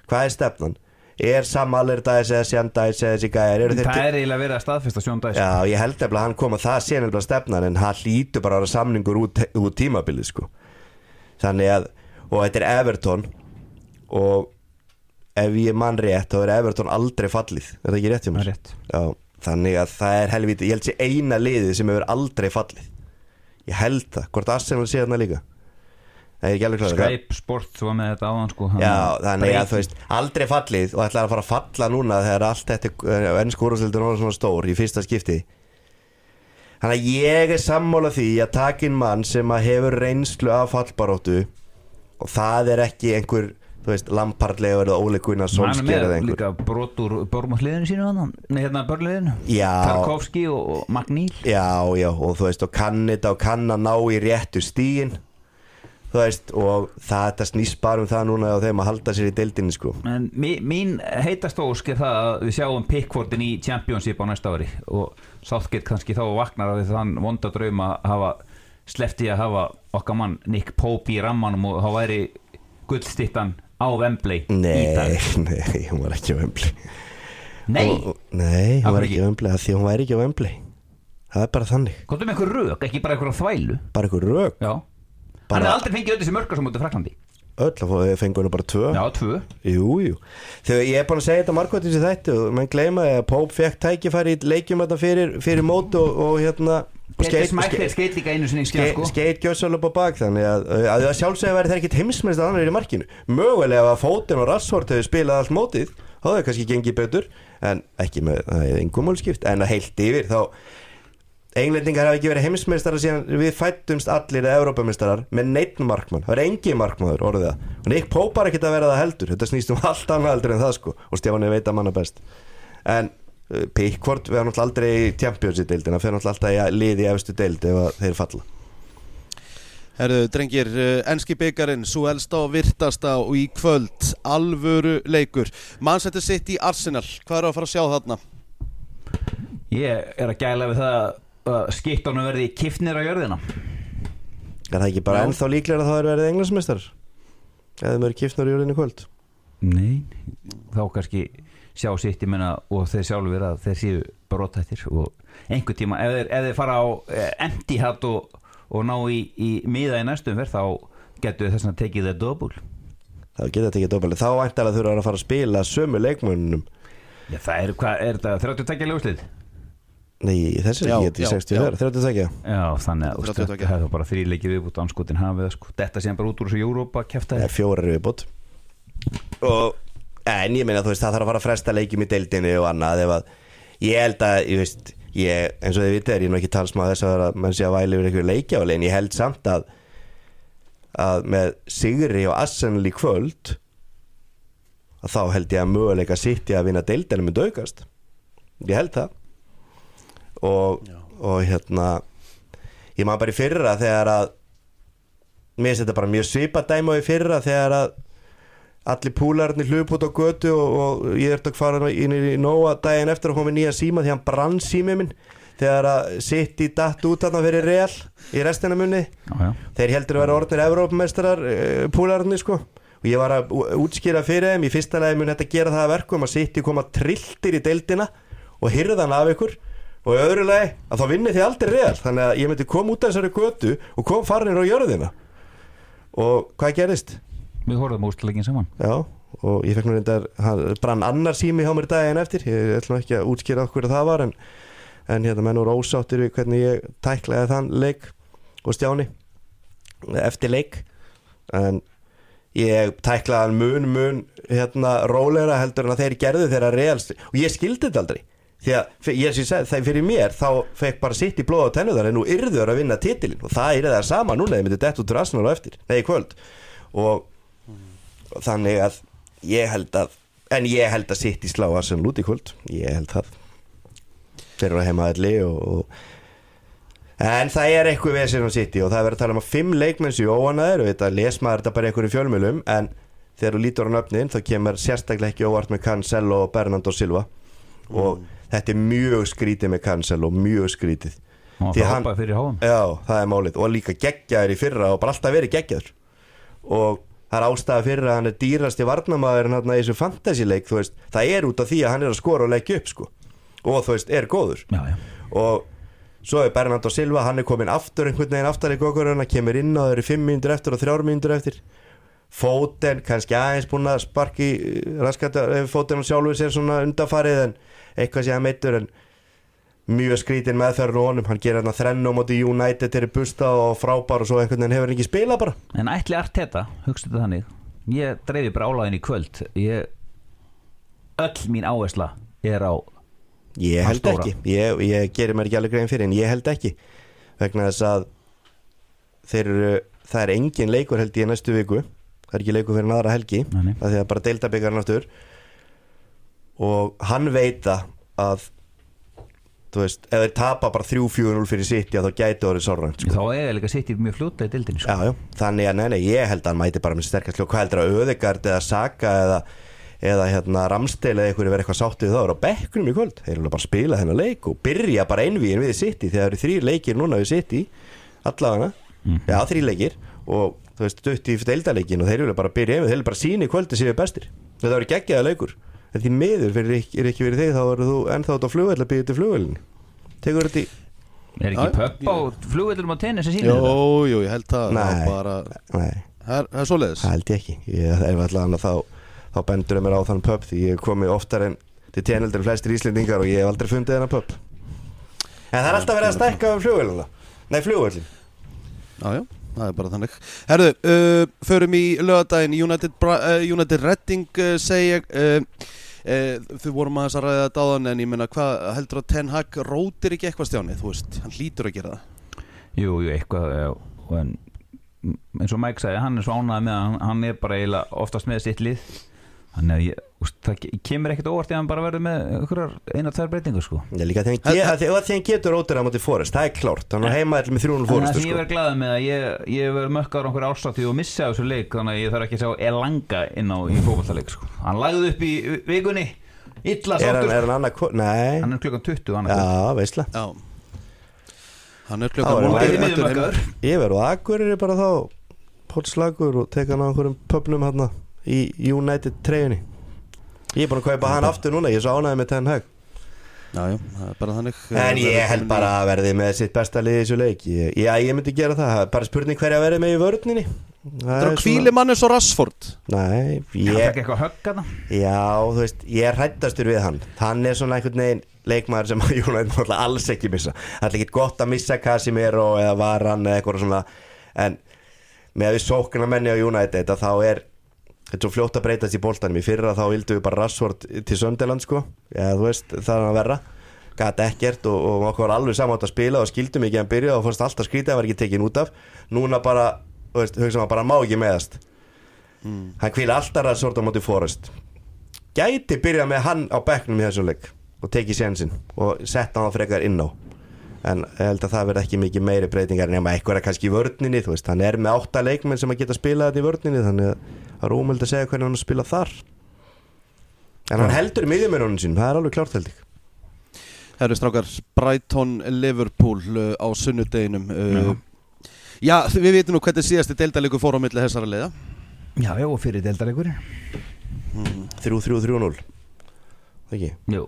Hvað er stefnan? Er Sam Allardyce eða Dyche eða þessi gæjar? Eru þeir Það er eiginlega verið að staðfesta Sjón Dæs Já, ég held eftir að hann kom að það sé nefnilega stefnan en hann hlýtur bara vera samningur út, út tímabilið sko. Þannig að, og þetta er Everton. Og ef ég mann rétt þá er Everton aldrei fallið. Er það ekki rétt hjá mér? Rétt. Já, þannig að það er helviti, ég held sé eina liðið sem hefur aldrei fallið. Ég held það, hvort Arsenal sé þarna líka? Það er ekki alveg kláður Skype Sport var með þetta áðan sko. Hann Já, þannig að þú veist, aldrei fallið og ætlaði að fara að falla núna þegar allt þetta ennsku úrvarsleildin er svona stór í fyrsta skipti. Þannig að ég er sammála því að takin mann sem að hefur reynslu af fallbaróttu og það er ekki einhver, þú veist, Lampardlegur eða Óli Gunnar Solskjær eða einhver. líka brot úr Bormahliðinu sínu hann Nei, hérna börnliðinu. Já. Tarkovski og, McNeil Já, já, og þú veist, og kann þetta og kann að ná í réttu stíin þú veist, og það snýst bara um það núna á þeim að halda sér í deildinni sko. En mín heitast ósk er það að við sjáum Pickfordin í Championship á næsta ári. Og Southgate kannski þá vaknar við þann vonda draum að hafa slefti að hafa okkar mann Nick Pope í rammanum og þá væri gullstittan á Wembley í Nei, nei, hún var ekki á Wembley. Nei, og, Nei, hún var ekki á Wembley af Því hún væri ekki á Wembley. Það er bara þannig, komdu með einhver rök, ekki bara einhver þvælu. Bara einhver rög Já, Bara- hann hefði aldrei fengið öll þessi mörgar sem út af Fraklandi Öll að fá- fengu henni bara tvö. Já, tvö. Jú, jú. Þegar ég er búin að segja þetta í þættu og mann gleyma að Pope fekk tækifæri í leikjum þetta fyrir, fyrir mót og, og hérna skeit líka einu sinni sko. skeit gjössal upp á bak þannig að, að, sjálfsögja væri það ekkit heimsmest að annar í markinu. Mögulega að fótinn og rassort hefur spilað allt mótið þá hefur kannski gengið betur en ekki með það er engum málskipt en að heilt yfir þá englendingar hafa ekki verið heimsmeistarar síðan við fættumst allir eða Evrópameistarar með neitt markmann, það er engin markmaður orðið það, og Nick Pope var ekkert að vera það heldur. Þetta snýst um allt annað heldur en það sko. Og Stefáni veit að manna best. En uh, Pickford verður náttúrulega aldrei í Champions í deildina, fyrir náttúrulega alltaf í liði í efstu deild ef að þeir falla. Herðu, drengir, uh, enski byggarinn, svo elsta og virtasta og í kvöld, alvöru leikur. Mannsættir sitt í Arsenal, hvað eru að fara að sjá þarna? Ég er að gæla við það að skiptunum verði kiftnir á jörðina Er það ekki bara ennþá líklega að það er verið englansmeistar? Eða þeim eru kiftnar í jörðinu í kvöld? Nei, þá kannski sjá sitt ég menna og þeir sjálfur að þeir séu brotættir og einhver tíma, ef þeir, ef þeir fara á eh, empty hat og, og ná í, í miða í næstum verð þá getur þess að tekið þeir döbul Það geta tekið dópalega. Þá væntalega þurfa að fara að spila sömu leikmönnum. Já, það er, hvað, er þetta 30 tekja ljóslið? Nei, þessi er ekki þetta í já, 60 þar, 30 tekja. Já, þannig að 32. það er bara þrý leikið viðbútt anskotin hafið sko. Þetta sé bara út úr þessu Jórópa kæfta Það er fjórar viðbót. Og, en ég meina þú veist, það þarf að fara að fresta leikjum í deildinni og annað ef að, ég held að, ég veist, ég, eins og þið vitið er ég nú ekki talsmaður þess að mann sé að væli yfir einhverju leikjáli, en ég held samt að, að með Sigri og Arsenal í kvöld, að þá held ég að möguleika sitt að vinna deildina myndi aukast. Ég held það. Og, og hérna, ég maður bara í fyrra þegar að mér finnst þetta bara mjög svipa dæma í fyrra þegar að allir púlarnir hlup út á götu og, og ég ert að fara inn í Nóa daginn eftir að koma nýja síma því hann brann símið minn þegar að sitt í datt út þarna fyrir real í restina munni. Já, já. Þeir heldur að vera orðnir Evrópumestrar uh, púlarnir sko. Og ég var að útskýra fyrir þeim í fyrsta lagi mun þetta gera það að verkum að sitt í koma trilltir í deildina og hyrðan af ykkur og öðru lagi að þá vinni þið aldrei real þannig að ég myndi koma út af þessari götu og kom farinir á jörðina. Og hvað gerist? Við horfum úrstæðleikin saman. Já, og ég fekk nú reyndar brann annar sími hjá mér daginn eftir. Ég ætlum ekki að útskýra að það var en, en hérna menn voru ósáttir við hvernig ég tæklaði þann leik og stjáni eftir leik. En ég tæklaði mun mun hérna rólegra heldur en að þeir gerðu þeirra reals og ég skildi þetta aldrei því að ég ég segi það fyrir mér þá fekk bara sitt í blóð og tennuðar en nú yrður að vinna titilin og það er það sama núna þeir myndi dett út úr Arsenal á eftir, nei í kvöld. Og og þannig að ég held að en ég held að sitt í slá Arsenal út í kvöld ég held það. Þeir eru að heima alli og, og en það er eitthvað við sem sitt í og það er verið að tala um að fimm leikmenn séu óanaður og þetta les maður þetta bara einhverju fjölmjölum en þegar þú lítur á nöfnin þá kemur sérstaklega ekki óvart með Cancelo og Bernardo Silva. Og þetta er mjög skrítið með Cancelo mjög skrítið. Var hann- frábæð fyrir háum? Já, það er málið. Og líka geggjaður í fyrra og bara alltaf verið geggjaður. Og það er ástæða fyrir að hann er dýrasti varnamaður hann í þessu fantasy-leik það er út af því að hann er að skora og leggja upp sko. Og þú veist, er góður. Já, já. Og svo er Bernardo Silva, hann er komin aftur einhvern veginn aftar í gókurinn, hann kemur inn á þeirri 5 mínútur eftir og 3 mínútur eftir. Fóten, kannski aðeins búin að sparki raskat ef Fóten og sjálfur sér svona undafarið en eitthvað sé að meittur en mjög skrítin meðferður og honum. Hann gerir hérna þrennu á móti United til busta og frábær og svo einhvern veginn hefur hann ekki spilað bara. En ætli Arteta, hugstu þetta þannig Ég dreifi bara álæðin í kvöld. Ég Öll mín áhersla er á Ég held ekki, ég, ég gerir mér ekki alveg grein fyrir en ég held ekki. Vegna þess að þeir eru, það er engin leikur held ég næstu viku. Það er ekki leikur fyrir aðra helgi það að bara deildabyggarinn aftur og hann veita að þú veist, ef þeir tapa bara 3-4-0 fyrir City þá gæti orðið sárrænt sko. Þá er líka í mjög fljóta í dildinni sko. já, já. þannig að nei, nei, ég held að hann mæti bara með sterkast hljóð, hvað heldur að Öðegard eða Saka eða, eða hérna Ramstel eða einhverju verið eitthvað sáttið þá? Er á bekknum í kvöld, þeir eru bara að spila þennan leik og byrja bara einvíin við City. Þegar það eru þrýr leikir núna við City allavega, já þrýr leikir. Og þú veist, dutt í deildaleikin og þeir eru bara að byrja einvíin, þeir eru bara síni í kvöldi séu bestir, þetta verður geggjaða leikur en því miður fyrir, ekki- er ekki verið þig þá verður þú ennþá þetta flugveld að byggja til flugveldin tekur þetta í Er ekki pöpp á flugvillum á tenni sem sýnir Jú, þetta? jú, ég held það. Nei. það er bara, Nei, það er, það er svoleiðis. Það held ég ekki. Ég, ef allan að þá, þá bendur mér á þann pub því ég hef komið oftar en til tjeneldur en flestir íslendingar og ég hef aldrei fundið þennan pub En það er alltaf verið að stækka um flugvélina. Nei, flugvélin Já, já, það er bara þannig. Herðu, uh, förum í lögadaginn United, uh, United Redding uh, segja uh, uh, Þau vorum aðeins að ræða þetta áðan En ég meina, hvað heldur að Ten Hag rótir ekki eitthvað stjáni? Þú veist, hann hlýtur að gera það. Jú, jú, eitthvað já, en, eins og Mike sagði, hann er svo ánægð með að hann, hann er bara eiginlega oftast með sitt lið þannig að ég, úst, það ke- kemur ekkert óvart ef hann bara verður með einhverjar eina tvær breytingar sko. Ég líka þegar hann, ge að að hann getur ótur á móti fórest Það er klárt, hann er heima allir með 300 En það fórestu sem ég sko. verð glaðið með að ég, ég verð mökkar á einhverja árstátti og missa af þessu leik þannig að ég þarf ekki að sjá Elanga inn á í fókvallaleik sko. hann lagði upp í vikunni illa Er hann, sáttur. er hann annað Nei, hann er klukkan 20 annað já, veistla Já. Hann er klukkan er núll hann- eitt Bæði mættur heim. miðjumökkar Ég verð á Akureyri bara þá Pótslagur og teka hann á einhverjum pöpnum hann í United treyjunni. Ég er búin að kaupa hann aftur núna Ég er svo ánægði með Ten Hag. Já, já, það er bara þannig En ég held bara að verði með sitt besta lið í þessu leik. Ég, Já, ég myndi gera það Það er Bara spurning hverja verði með í vörninni. Það er að kvíli mann eins og Rashford. Nei, hann ég fekk eitthvað högg að það Já, þú veist, ég er hrættastur við hann. Hann er svona einhvern veginn leikmaður sem United náttúrulega alls ekki missa. Það er ekki gott að missa Casimiro eða Varan eða eitthvað svona. En með að við sókna menni á United að þá er þetta er svo fljótt að breytast í boltanum. Í fyrra þá vildu við bara Rashford til Söndeland sko. Já, þú veist, það er að verra. Gat ekkert og, og okkur var alveg saman að spila og skildum ekki að byrja og fórst alltaf skrítið að var ekki tekin út af. Núna bara, þú veist, hugsa maður bara má ekki meðast. Hann kvíla alltaf Rashford á móti Forrest gæti byrja með hann á bekknum í þessum leik og tekið sénsinn og setta hann frekar inn á en ég held að það verði ekki mikið meiri breytingar nema eitthvað er kannski í vörninni þú veist, hann er með átta leikmenn sem að geta spilað þetta í vörninni þannig að það er ómöld að segja hvernig hann spila þar. En hann heldur í miðjumennunum sín, það er alveg klárt held ég. Herru strákar, Brighton Liverpool uh, á sunnudeginum uh, Já, við vitum nú hvernig síðasti deildalegur fór á milli þessara leiða já, já, og fyrir deildaleikur 3-3-3-0 ekki? Jú,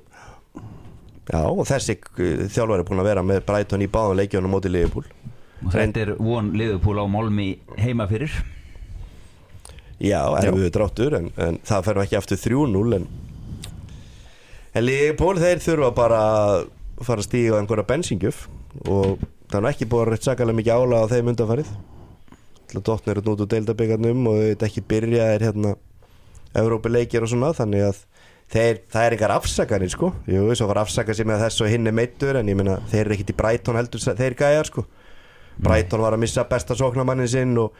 Já, og þessi uh, þjálfari er búin að vera með Brighton í báðum leikjónum móti Liverpool. Og þetta er von liðupúl á Málmi heima fyrir. Já, erfiðu dráttur en, en það fer ekki aftur 3-0 en, en Liverpool þeir þurfa bara að fara að stíga á einhverja bensingjöf og það er ekki búið að rétt sakalega mikið ála á þeim undanfarið. Dotnir eru nút úr deildabikarnum og þetta ekki byrja er hérna Evrópileikir og svona þannig að þeir, það er einhver afsakanir sko. Jú, svo var afsaka sig með þess og hinn er meittur en ég meina þeir eru ekkit í Brighton heldur þeir gæjar sko. Brighton var að missa besta sóknarmannin sinn og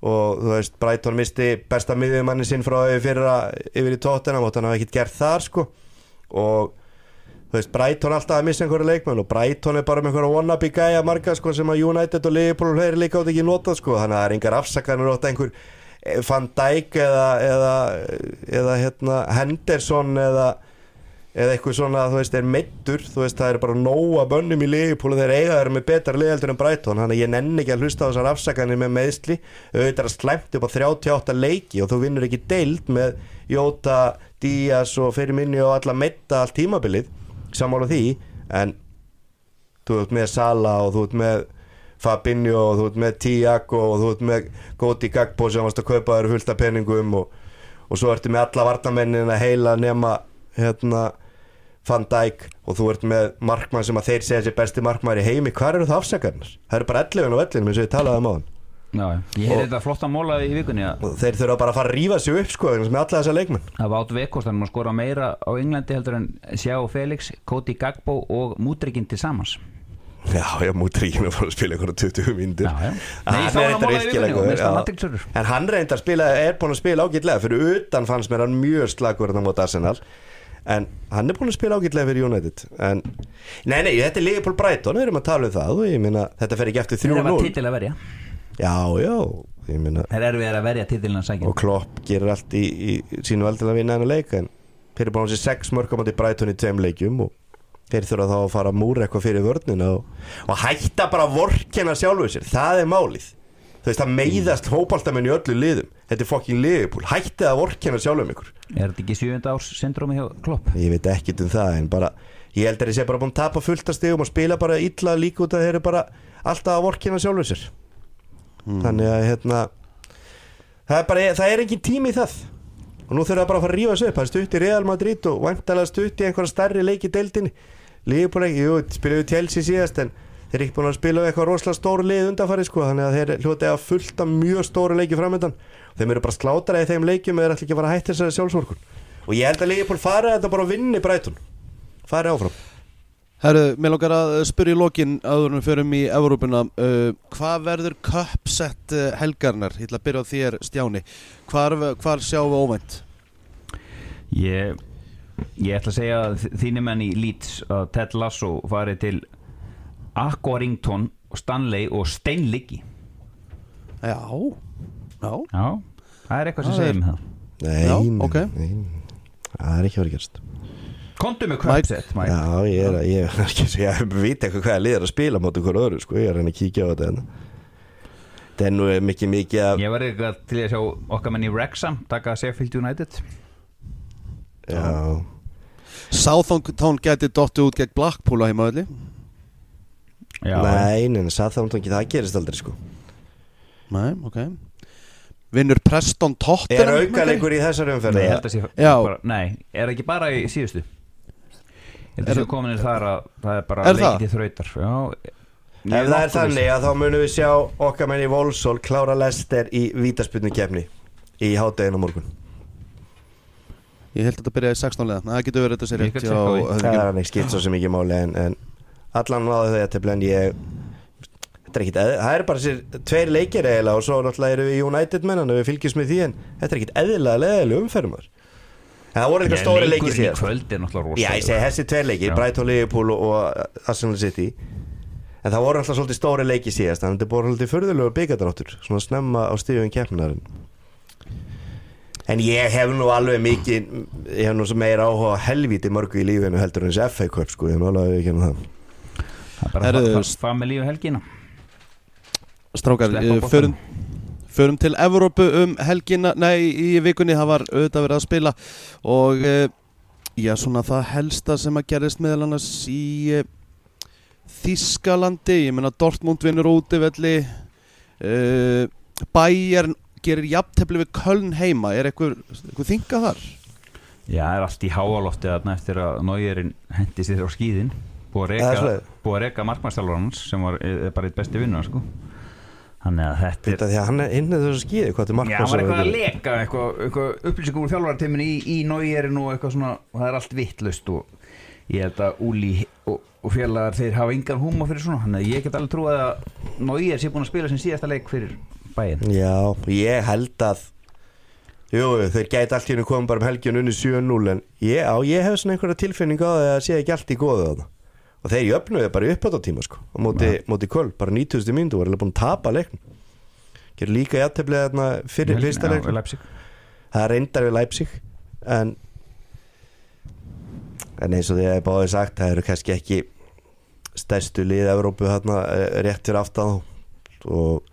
og þú veist, Brighton misti besta miðjumannin sinn frá fyrra yfir í tóttina og hann hafa ekkert gert þar sko. Og þú veist, Brighton alltaf að missa einhverja leikmenn og Brighton er bara með einhverja wannabe gæja marga sko sem að United og Liverpool fleiri líka átt ekki notað sko. Þannig að það er engar afsakanir átt einhver Van Dijk eða eða, eða hérna Henderson eða eða eitthvað svona, þú veist, er meittur þú veist, það er bara nóga bönnum í Liverpool og þeir eiga þeir með betra liðeldur en Brighton þannig að ég nenni ekki að hlusta á þessar afsakanir með meðsli, auðvitað er slæmt upp á 38 leiki og þú vinnur ekki deild með Jóta, Díaz og fyrir minni og alla meitta allt tímabilið sammála því, en þú ert með Sala og þú ert með Fabinho og þú ert með Tiago og þú ert með Góti Gagbo sem varst að kaupa þér fullt af peningum og, og svo ertu með alla varnamennin að heila nema hérna Van Dijk og þú ert með markmann sem að þeir segja sér besti markmann í heimi. Hvað eru það afsakarnir? Það eru bara 11 á vellinum eins og ég talaði um á hann já, ég Og- heyrði þetta flotta móla í vikunni að og þeir þurfa bara að fara að rífa sig upp sko með alla þessa leikmenn. Það var át vekost hann að skora meira á Englandi heldur en Sjá Felix, Cody Gagbo og Mútrikinn til samans Já, já, mútur ekki að að spila einhverja 20 myndir já, já. Hann Nei, sá er hann að það já. matrixurur En hann reyndar spila, er búin að spila ágætlega fyrir utan fannst mér hann mjög slagur þarna mót Arsenal. En hann er búin að spila ágætlega fyrir United. En, nei, nei, þetta er Liverpool Brighton við erum að tala um það. Og ég meina, þetta fer ekki eftir Þeir eru 3-0 að titil að verja. Já, já, Þeir eru verið að verja titilin að sækja. Og Klopp gerir allt í, í sínu að vinna hennar leik en þeir eru búin að sé 6 mörg á móti Brighton í tveim leikjum og þeir þurfa þá að fara að múra eitthvað fyrir vörnina og, og hætta bara að vorkena sjálfu sér, það er málið. Þú veist, það meiðast hópaldamenn í öllu liðum. Þetta er fokkin liðupúl, hættið að vorkena sjálfum ykkur. Er þetta ekki sjöfunda árs syndrómi hjá Klopp? ég veit ekkit um það en bara ég held að ég sé bara búin að tapa fullt af stegum og spila bara illa líka út að þeir eru bara alltaf að vorkina sjálfur sér. Þannig að hérna það er bara, það er engin tími í það. Og nú þurfa bara að fara að rífa þessu upp. Það er stutt í Real Madrid og vantalega stutt í einhverja stærri leiki deildinni Liverpool ekki, jú, spilaðu Chelsea síðast en þeir eru ekki búin að spila eitthvað rosalega stóru lið undanfari sko, þannig að þeir hljóti að fullt af mjög stóru leiki framöndan og þeim eru bara slátra í þeim leikjum eða ætla ekki að fara að hætta þessari sjálfsvorkun. Og ég held að Liverpool fari þetta bara að vinni Brighton. Fari áfram. Herru, mér langar að spyrja í lokin áður en við förum í Evrópuna uh, Hvað verður köpsett uh, helgarnar? Ég ætla að byrja á þér Stjáni. Hvar, hvar sjáum við óvænt? Ég, ég ætla að segja að þínir menn í Leeds að Ted Lasso fari til Aquarington, Stanley og Steinliggi Já, já. Já, það er eitthvað sem Það segir mig það. Nei, Já, nei, ok. nei, það er ekki verið gerst Kontu með Mike. Já, ég er, að- ég er ekki að segja ég veit eitthvað hvað liður að spila móti hver öðru sko, ég er að reyna að kíkja á þetta hérna. þetta er nú mikið mikið að Ég var eitthvað til að sjá okkar menn í Wrexham taka Sheffield United já, Southampton gæti dotti út gegn Blackpool á heimaðli Já, nei, neina, ekki, það gerist aldrei sko. Nei, ok. Vinnur Preston Er Tottenham aukaleikur í þessari umferð? Nei, ég held að sé Já. bara, Nei, er ekki bara í síðustu? Ég held Er- að sé kominir þar að það er bara Er það? leikið þrautar Já, Ef það er þannig að þá munum við sjá okkar menn í Volsól klára Lester í vítasputnu kefni í hádeginu morgun Ég held að þetta byrjaði 16 leða Það getur verið þetta sér rétt. Það er ekki skilt svo sem ekki máli en, en allan náðu þau að tefla en ég þetta er ekkit, það er bara sér tveir leikir eiginlega og svo náttúrulega eru við United mennan og við fylgjumst með því en þetta er ekkit eðlilega leðileg umferðum þar en það voru eitthvað stóri í síðan kvöld er náttúrulega rosa Já, ég segi þessi tveir leikir, Já. Brighton, Liverpool og, Arsenal City. En það voru alltaf svolítið stóri leiki síðast þannig að þetta voru svolítið furðulega byggadráttur svona snemma á stífum keppnarinn en ég hef nú alveg mikið ég hef nú svo meira áhuga á helvíti mörgu í lífinu heldur en þessi FA Cup sko, ég hef nú alveg ekki um það. Það er bara það family og helgina. Strákar, eh, förum, förum til Evrópu um helgina. Nei, í vikunni það var auðvitað verið að spila. Og eh, já, svona það helsta sem að gerist meðal annars í eh, Þískalandi Ég meina Dortmund vinnur útivelli. Uh, Bayern gerir jafntefli við Köln heima Er eitthvað, þingað þar? Já, það er allt í háalofti þarna eftir að Nógerinn hendi sér á skíðin búið að markmannstjálfur hans sem var er bara eitt besti vinnur sko. Þannig að þetta er því að hann er inn í þessu skýði hvað þetta er Já, hann var eitthvað að leka eitthvað, eitthvað upplýsingur úr þjálfararteiminni í, í Nógerinn og eitthvað svona og það er allt vittlust og ég held að Úli og, og félagar þeir hafa engan húma fyrir svona þannig að ég get alveg trúið að Nóger sé búin að spila sin bæinn. Já, ég held að Jú, þeir gæti allt í hennu komið bara um helgjun unni 7-0 en ég, á, ég hef svona einhverja tilfinning á því að sé ekki allt í góðu á það og þeir jöfnuðu bara upp á þetta tíma sko á móti, móti köl, bara 90. myndu voru alveg búin að tapa leiknum. Gerur líka jætteflið þarna fyrir fyrsta Leipzig. það reyndar við Leipzig en en eins og því að ég báði sagt það eru kannski ekki stærstu lið Evrópu þarna eh, rétt fyrir aftan og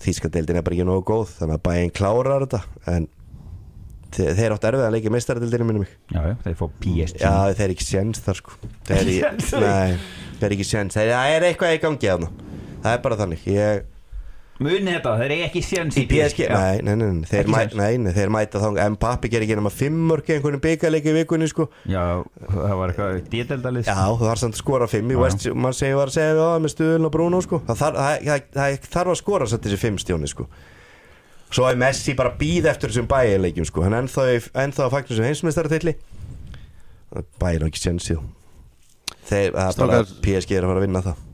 Þískadeildin er bara ekki nógu góð þannig að bæinn klárar þetta en þeir, þeir átt erfið að leika meistaradeildinu minnum mig. Já, já, þeir fá PSG já þeir er ekki séns þar sko. Þeir er, Séns, nei, þeir er ekki séns. Það er eitthvað í gangi þarna. Það er bara þannig. Ég, Muni þetta, þeir eru ekki séns í PSG, nei, nei, nei, nei, þeir, mæ, séns. nei, nei, þeir mæta þá Mbappi gerir ekki nema fimm mörg í einhvern byggarleik í vikunni sko Já, það var eitthvað díteldalið Já, það var samt að skora fimm í. West, mann segir var að segja við á það með stuðun og Bruno sko. það, þarf, það, það, það þarf að skora samt þessi fimm stjóni sko. svo er Messi bara býð eftir þessum bæjarleikjum sko. hann er ennþá, í- ennþá að fagna sem heimsmeistarartilli bæjar ekki er bara Strákar. PSG er að fara að vinna það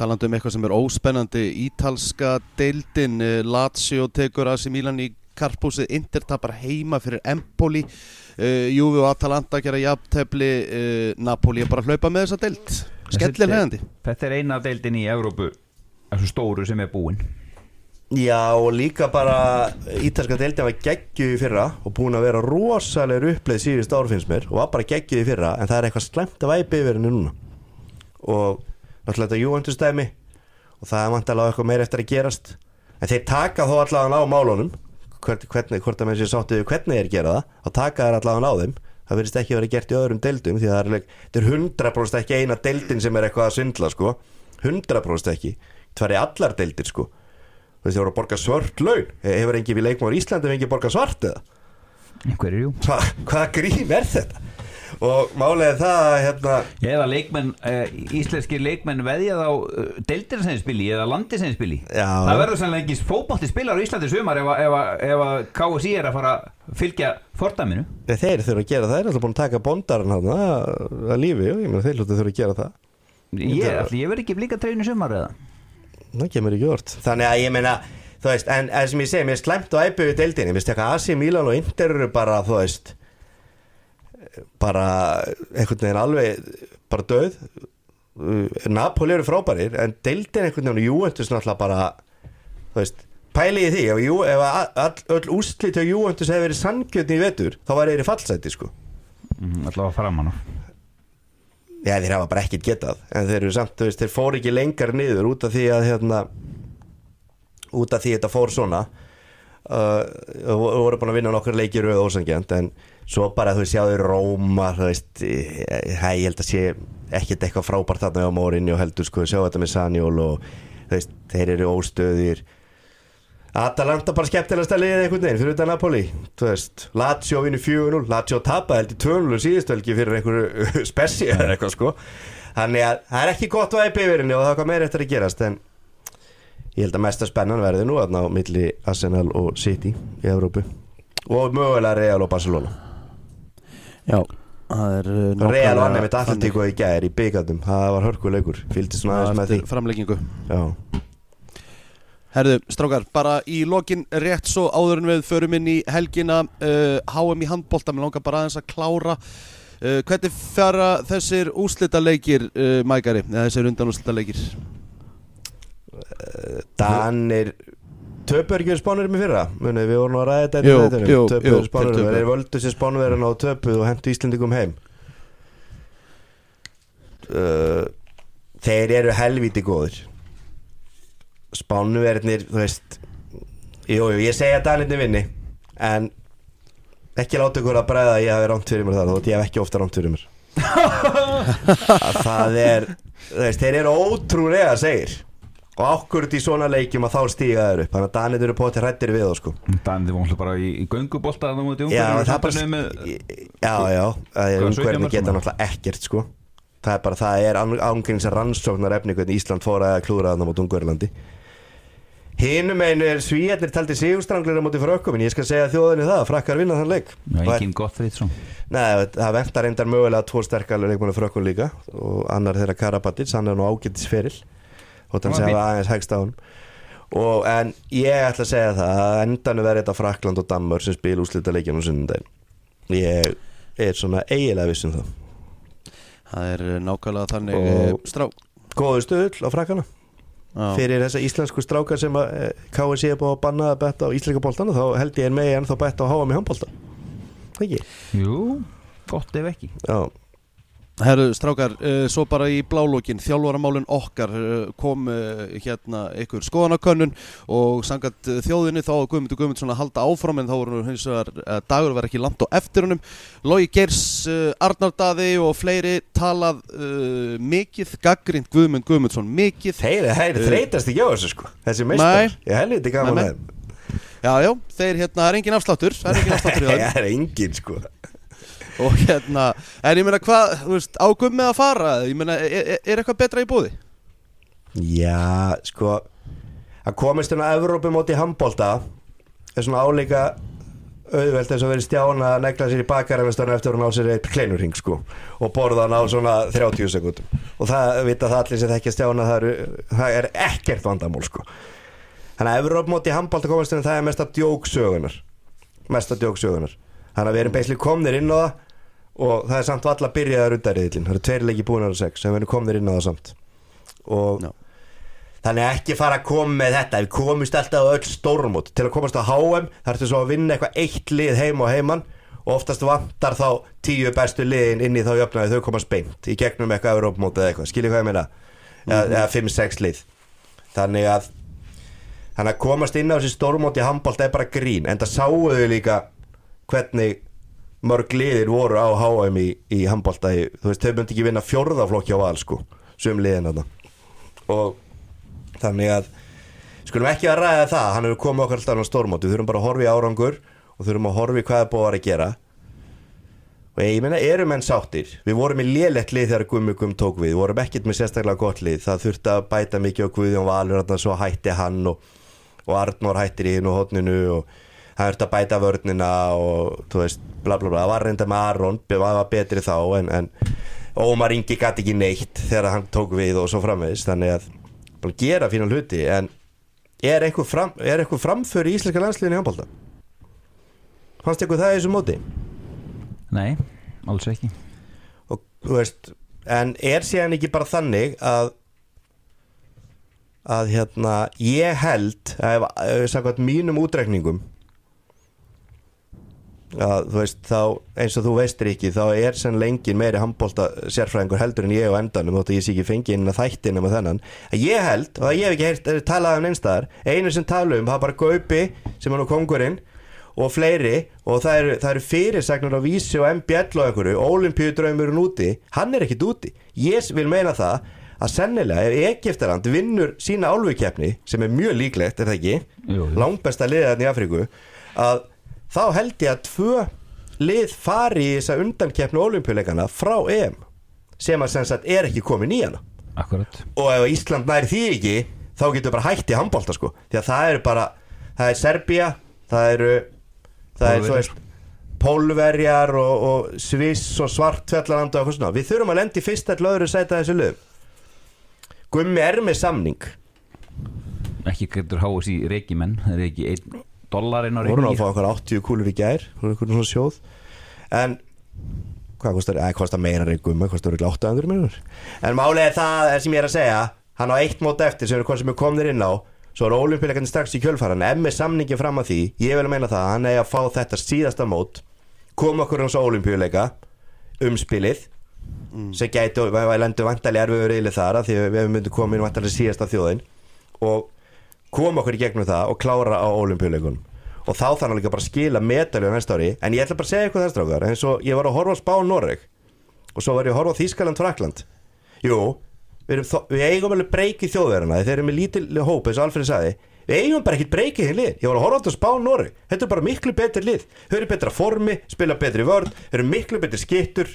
Talandi um eitthvað sem er óspennandi Ítalska deildin eh, Lazio tekur AC Milan í karpúsið Inter tapar heima fyrir Empoli uh, Juve og Atalanta gera jafntefli uh, Napoli er bara að hlaupa með þessa deild. Skellir hefandi Þetta er eina deildin í Evrópu þessu stóru sem er búin. Já og líka bara ítalska deildin var geggjuð í fyrra og búin að vera rosalegur uppleið síðust ár finnst mér og var bara geggjuð í fyrra en það er eitthvað slemt að væpi yfir henni núna. Og náttúrulega þetta Juventus dæmi og það er vantilega eitthvað meira eftir að gerast. En þeir taka þó allavega á málunum. Hvort, hvernig, hvort að með sér sáttu við hvernig þeir gera það þá taka þeir allavega á þeim. Það verðist ekki vera gert í öðrum deildum því það er, er 100% ekki eina deildin sem er eitthvað að svindla sko. 100% ekki, það er allar deildir sko. Þú veist, það voru að borga svört laun. Hefur engin við leikmáður Íslandi fengið borga svart eða? Einhverjir jú. Hva, hvaða grín er þetta og málega það að, hérna, Eða leikmenn, íslenski leikmenn veðjað á uh, deildir sem þeir spili eða landi sem þeir spili Já. Það verður sannlega ekki fótbolti spilar á Íslandi í sumar ef, ef, ef að KSI er að fara að fylgja fordæminu. Þeir þurfa að gera það. Þeir er alltaf búin að taka bondarinn að, að lífi, meina þeir þurfa að gera það. Ég, ætli, ég verð ekki líka treynu sumar eða? Það kemur ekki vort þannig að ég meina, þú veist, en, en sem ég segi mér er slæmt og æpið við deildinni, veist eitthvað AC Milan og Inter eru bara, þú veist bara einhvern veginn alveg bara döð Napoli eru frábærir en deildin einhvern veginn og Juventus náttúrulega bara þú veist, pæli í því ef, ef all, öll úslit hjá Juventus hefur verið sanngjötni í vetur þá var þeir í fallsæti sko. Mm, Alltaf framan á Já, þeir hafa bara ekkert getað en þeir eru samt, þú veist, þeir fóru ekki lengar niður út af því að hérna út af því þetta fór svona. Uh, og og voru búin að vinna nokkur leikir auð ósangjant en svo bara þú sjáðu Róma þú veist, eh, ég held að sé ekkert eitthvað frábært þarna á Mórinni og heldur sko, sjá þetta með Sanjól og veist, þeir eru óstöðir. Atalanta bara skemmtilegast að liða einhvern veginn fyrir utan Napoli Lazio vinur 4-0 Lazio tapa held í 2-0 síðustölgi fyrir einhverju spessi eða eitthvað sko. Þannig að það er ekki gott væpi yfir henni og það er hvað meira eftir að gerast en ég held að mesta spennan verði nú að ná milli Arsenal og City í Evrópu og mögulega Real og Barcelona Já, það nákvæmlega Real vann með. Atlantíku í gæðir í byggandum það var hörkuleikur, fylgdi svona aðeins með því. framleggingu Já, Herðu, strákar, bara í lokin rétt svo áður en við förum inn í helgina uh, HM í handbolta, mér langar bara aðeins að klára uh, Hvernig fara þessir úslita leikir, uh, Mækari, eða þessir undan úslita leikir? Danir Töpur ekki verið spánurum í fyrra? Muni, við vorum að ræða þetta í jú, Töpuðu jú, þeir spánurum, töpuðu. þeir völdu sér spánuverðin og töpuð og hentu Íslendingum heim. Uh, Þeir eru helvíti góður Spánuverðinir þú veist Jú, jú, ég segja að Danirni vinni En ekki láta ykkur að bræða að ég hafi rámt fyrir mér það þótt ég hef ekki ofta rámt fyrir mér. Að það er þú veist, þeir eru ótrúlega segir og ákvörð í svona leikjum að þá stíga þeir upp? Þannig að Danir eru på til hrættir við þá sko. Var alltaf bara í, í að já, það það já, já, það er Hvað, umhverfni 17 geta náttúrulega ekkert sko. Það er bara, það er ángríns rannsóknar efni hvernig Ísland fór að klúra þarna mot Ungverlandi hinum einu er svíjarnir taldi sigurstranglir á móti frökkum en ég skal segja þjóðinni það að frakkar vinna þann leik. Já, það ventar reyndar mögulega tvo sterkar leikmannu frökkun líka og annar þeirra Karabatic, hann er nú ágættis feril og Hann þannig að hafa aðeins hægst á hann og en ég ætla að segja það að endanum verði þetta Frakland og Dammur sem spil úslita leikjum á sunnundaginn ég er svona eiginlega viss um það. Það er uh, nákvæmlega þannig Og- og... Strá góðu stöðul á frakkana. Já. fyrir þessa íslensku strákar sem að eh, KSC er búið að banna að betta á íslenska boltana þá held ég er megi ennþá betta á HM í handbolta. Ekki? Jú, gott ef ekki. Já, Herru, strákar, uh, svo bara í blálókin þjálfaramálin okkar uh, kom uh, hérna ykkur skoðanakönnun og sangat þjóðinni þá Guðmundur Guðmundsson að halda áfram en þá voru hins vegar dagur var ekki langt á eftir honum. Logi Geirs, uh, Arnar Daði og fleiri talað uh, mikið gaggrind Guðmund Guðmundsson mikið. Þeir, Uh, þreytast ekki á þessu sko. Þessi meistar, ég helviti gaman Nei, að nei. Já, já, þeir hérna, það er engin afsláttur það er engin afsláttur í Það það er engin sko og hérna, en ég meina hvað, þú veist, á Guðmund að fara? Ég meina, er, er, eitthvað betra í búði? Já, sko að komist inn á Evrópu móti handbolta er svona álíka auðvelt eins og verið stjána að negla sér í bakaræfistarna eftir að ná sér eitt kleinurring sko og borða hann á svona 30 sekundum og það vita það allir sem þekkja stjána það, eru, það er ekkert vandamál sko. Þannig að Evrópu móti handbolta komist inn það er mest að djóksögunar. Mesta djóksögunar. Þannig að við erum beislega komnir inn á það og það er samt valla að byrja að runda riðlin það eru tveir leiki búin á sex. En við erum komnir inn á það samt. Og Já. þannig ekki fara að koma með þetta. Við komumst alltaf á öll stórmót. Til að komast á HM þarf þetta svo að vinna eitthvað eitt lið heim og heimann og oftast vantar þá tíu bestu liðin inn í þá jöfnaði þau komast beint í gegnum eitthvað Európmót eða eitthvað, skiljið hvað ég meina? Eða, eða 5-6 lið. Þannig að þannig að komast inn á þessi stórmót í handbólt er bara grín. En það sáu þau líka hvernig mörg liðir voru á HM í, í handbólta þú veist, þau myndi ekki vinna fjórðaflokki á val sko, sum liðin þarna. Og þannig að skulum ekki að ræða það, hann hefur komið okkar alltaf á stórmót, við þurfum bara að horfa í árangur og þurfum að horfa í hvað er búið að gera. Og ég meina, eru menn sáttir? Við vorum í lélegt lið þegar Gummi Gumm tók við. Við vorum ekkert með sérstaklega gott lið. Það þurfti að bæta mikið á Guðjón Valur þarna svo hætti hann og, og Arnór hættir í hinn og hotninu og hann þurfti að bæta vörnina og þú veist, bla bla bla, það var reynda með Aron það var betri þá en, en Ómar Ingi gæti ekki neitt þegar hann tók við og svo framvegis þannig að bara gera fína hluti en er eitthvað, fram, er eitthvað framför í íslenska landsliðinu í handbólta? Fannst eitthvað það í þessu móti? Nei, alls ekki og þú veist en er síðan ekki bara þannig að að hérna ég held að ef, ef samkvæmt mínum útreikningum að þú veist þá eins og þú veistir ekki þá er sem lengin meiri handbólta sérfræðingur heldur en ég á endanum að ég sé ekki fengið inn að þættina með þennan. Að ég held, og að ég hef ekki heyrt er talað um einstæðar, einu sem tala um það er bara Gaupi sem er nú kongurinn og fleiri og það eru, það eru fyrirsagnar á vísi og MBL og einhverju olimpíudraumurinn úti, hann er ekkit úti. Ég vil meina það að sennilega ef Egiptaland vinnur sína álfukeppni sem er mjög líklegt, er það ekki? Jú. langbesta liðan í Afríku að þá held ég að tvö lið fari í þessa undankeppni olimpíuleikana frá EM sem að sem sagt er ekki komin í hana. Akkurat. Og ef Ísland nær því ekki þá getur bara hægt í handbólta sko. Því að það eru bara, það er Serbía það eru það er, veist, Pólverjar og, og Sviss og Svartfjallaland og svona, við þurfum að lendi fyrst að löður sæta þessu lög Gummi er með samning. Ekki getur háis í reikimenn Það er ekki einn dollarinn á voru nú að reikningi fá okkar 80 kúlur í gær voru eitthvað svona sjóð. En hvað kostar, eða kostar meira en Gummi? Kostar örugglega 800 minnur en málið er það er sem ég er að segja hann á eitt mót eftir sem er hvað sem er komnir inn á svo er olimpíuleikarnir strax í kjölfaran ef með samningi fram að því, ég vil meina það hann er að fá þetta síðasta mót koma okkur hans á olimpíuleika umspilið sem gæti, við lendum vantarlega erfiður reyli þar af því að við myndum koma inn vantarlega síðasta þjóðin. Og koma okkur í gegnum það og klára á olimpíuleikunum og þá þannig líka bara skila medalju á næsta ári. En ég ætla bara að segja eitthvað þess strákar eins og ég var að horfa á Spán Noreg og svo var ég að horfa á Þískaland Frakland jú, við, þó- við eigum alveg breyki þjóðverðina þeir eru með lítil hóp eins og Alfred sagði. Við eigum bara ekkert breyki þinn lið. Ég var að horfa á Spán Noreg. Þetta er bara miklu betri lið. Þau eru betra formi, spila betri vörn þau eru miklu betri skittur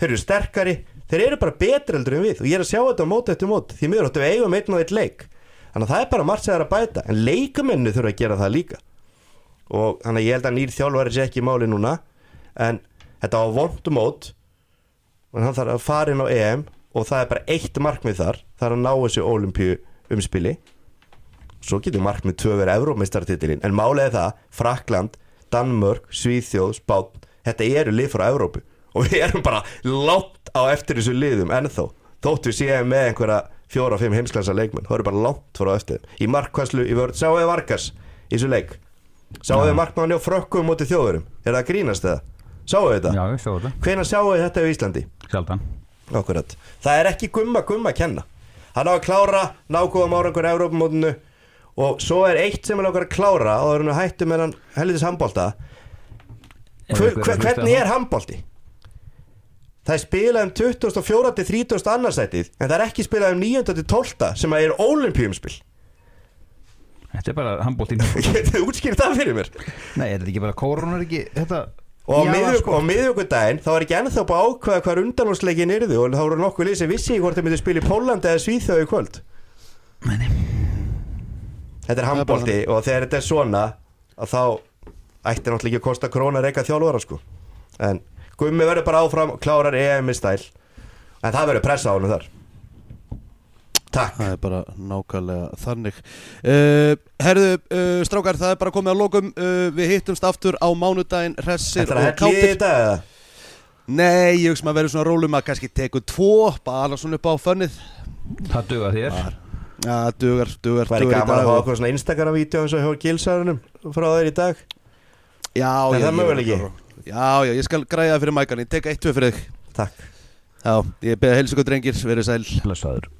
þeir eru sterkari þeir eru bara betri heldur en við. Og ég er að sjá þetta á móti eftir móti því miður áttu við eigum einn og eitt leik þannig að það er bara margt sem það er að bæta en leikamennu þurfa að gera það líka. Og þannig að ég held að nýr þjálfari sé ekki í máli núna en þetta var vondu mót og hann þarf að fara inn á EM og það er bara eitt markmið þar það er að ná þessu olimpíu umspili. Svo getur markmið tvö verið Evrópmeistartitilin en er það Frakland, Danmörk, Svíþjóð, Spán þetta eru lið frá Evrópu. Og við erum bara látt á eftir þessu liðum ennþá þótt við séum með einhverja fjóra-fimm heimsklassa leikmenn. Þá eru bara látt frá eftir í markvæslu í vörð, þið Vargas í þessu leik? Þið markmanni á frökkum mútið þjóðurum, er það að grínast sjáu þið þetta? Já, ég sjá þetta. Hvenær sjáu þið þetta í Íslandi? Sjaldan. Akkurat. Það er ekki gumma gumma að kenna. Hann á að klára nákvæðum árangur Európamótinu og svo er eitt sem er langar að klára og það er hættu með hann hellitis handbólta Er Hvernig það? er handbólti? Það er spilað um 24. til 30. annarsætið en það er ekki spilað um 9. til 12. sem að er olimpíumspil Þetta er bara handbóltinn þið útskýrt það fyrir mér Nei, er þetta ekki bara kórunar ekki þetta Og á miðvíkudaginn þá var ekki ennþá búið að ákveða hvað undanúrsleikin yrði og þá voru nokkuð sem vissi hvort þeir myndi spila í Pólandi eða Svíþjóð í kvöld Þetta er handbólti og þegar þetta er svona að þá ætti náttúrulega ekki að kosta króna að reyka þjálfara sko en Gummi verður bara áfram klárar EM í stæl. En það verður pressa á hann þar. Takk. Það er bara nákvæmlega þannig. Uh, Herðu, uh, strákar, það er bara komið að lokum. Uh, Við hittumst aftur á mánudaginn Hressir Þetta er að og hella í þetta eða? Nei, ég hugsa maður verður svona rólum að kannski teku tvo Bara svona upp á fönnið. Það duga þér. Já, dugar, dugar, dugar í gaman að og- okkur svona Instagram-vídeó eins og hjá Gilsarunum frá þeir í dag. Já, Er já, það ég- möguleiki? Já, já, ég skal græða fyrir mækan Ég tek eitt tvö fyrir þig. Takk. Já, ég beða heilsugur drengir, verið sæl. Blessaður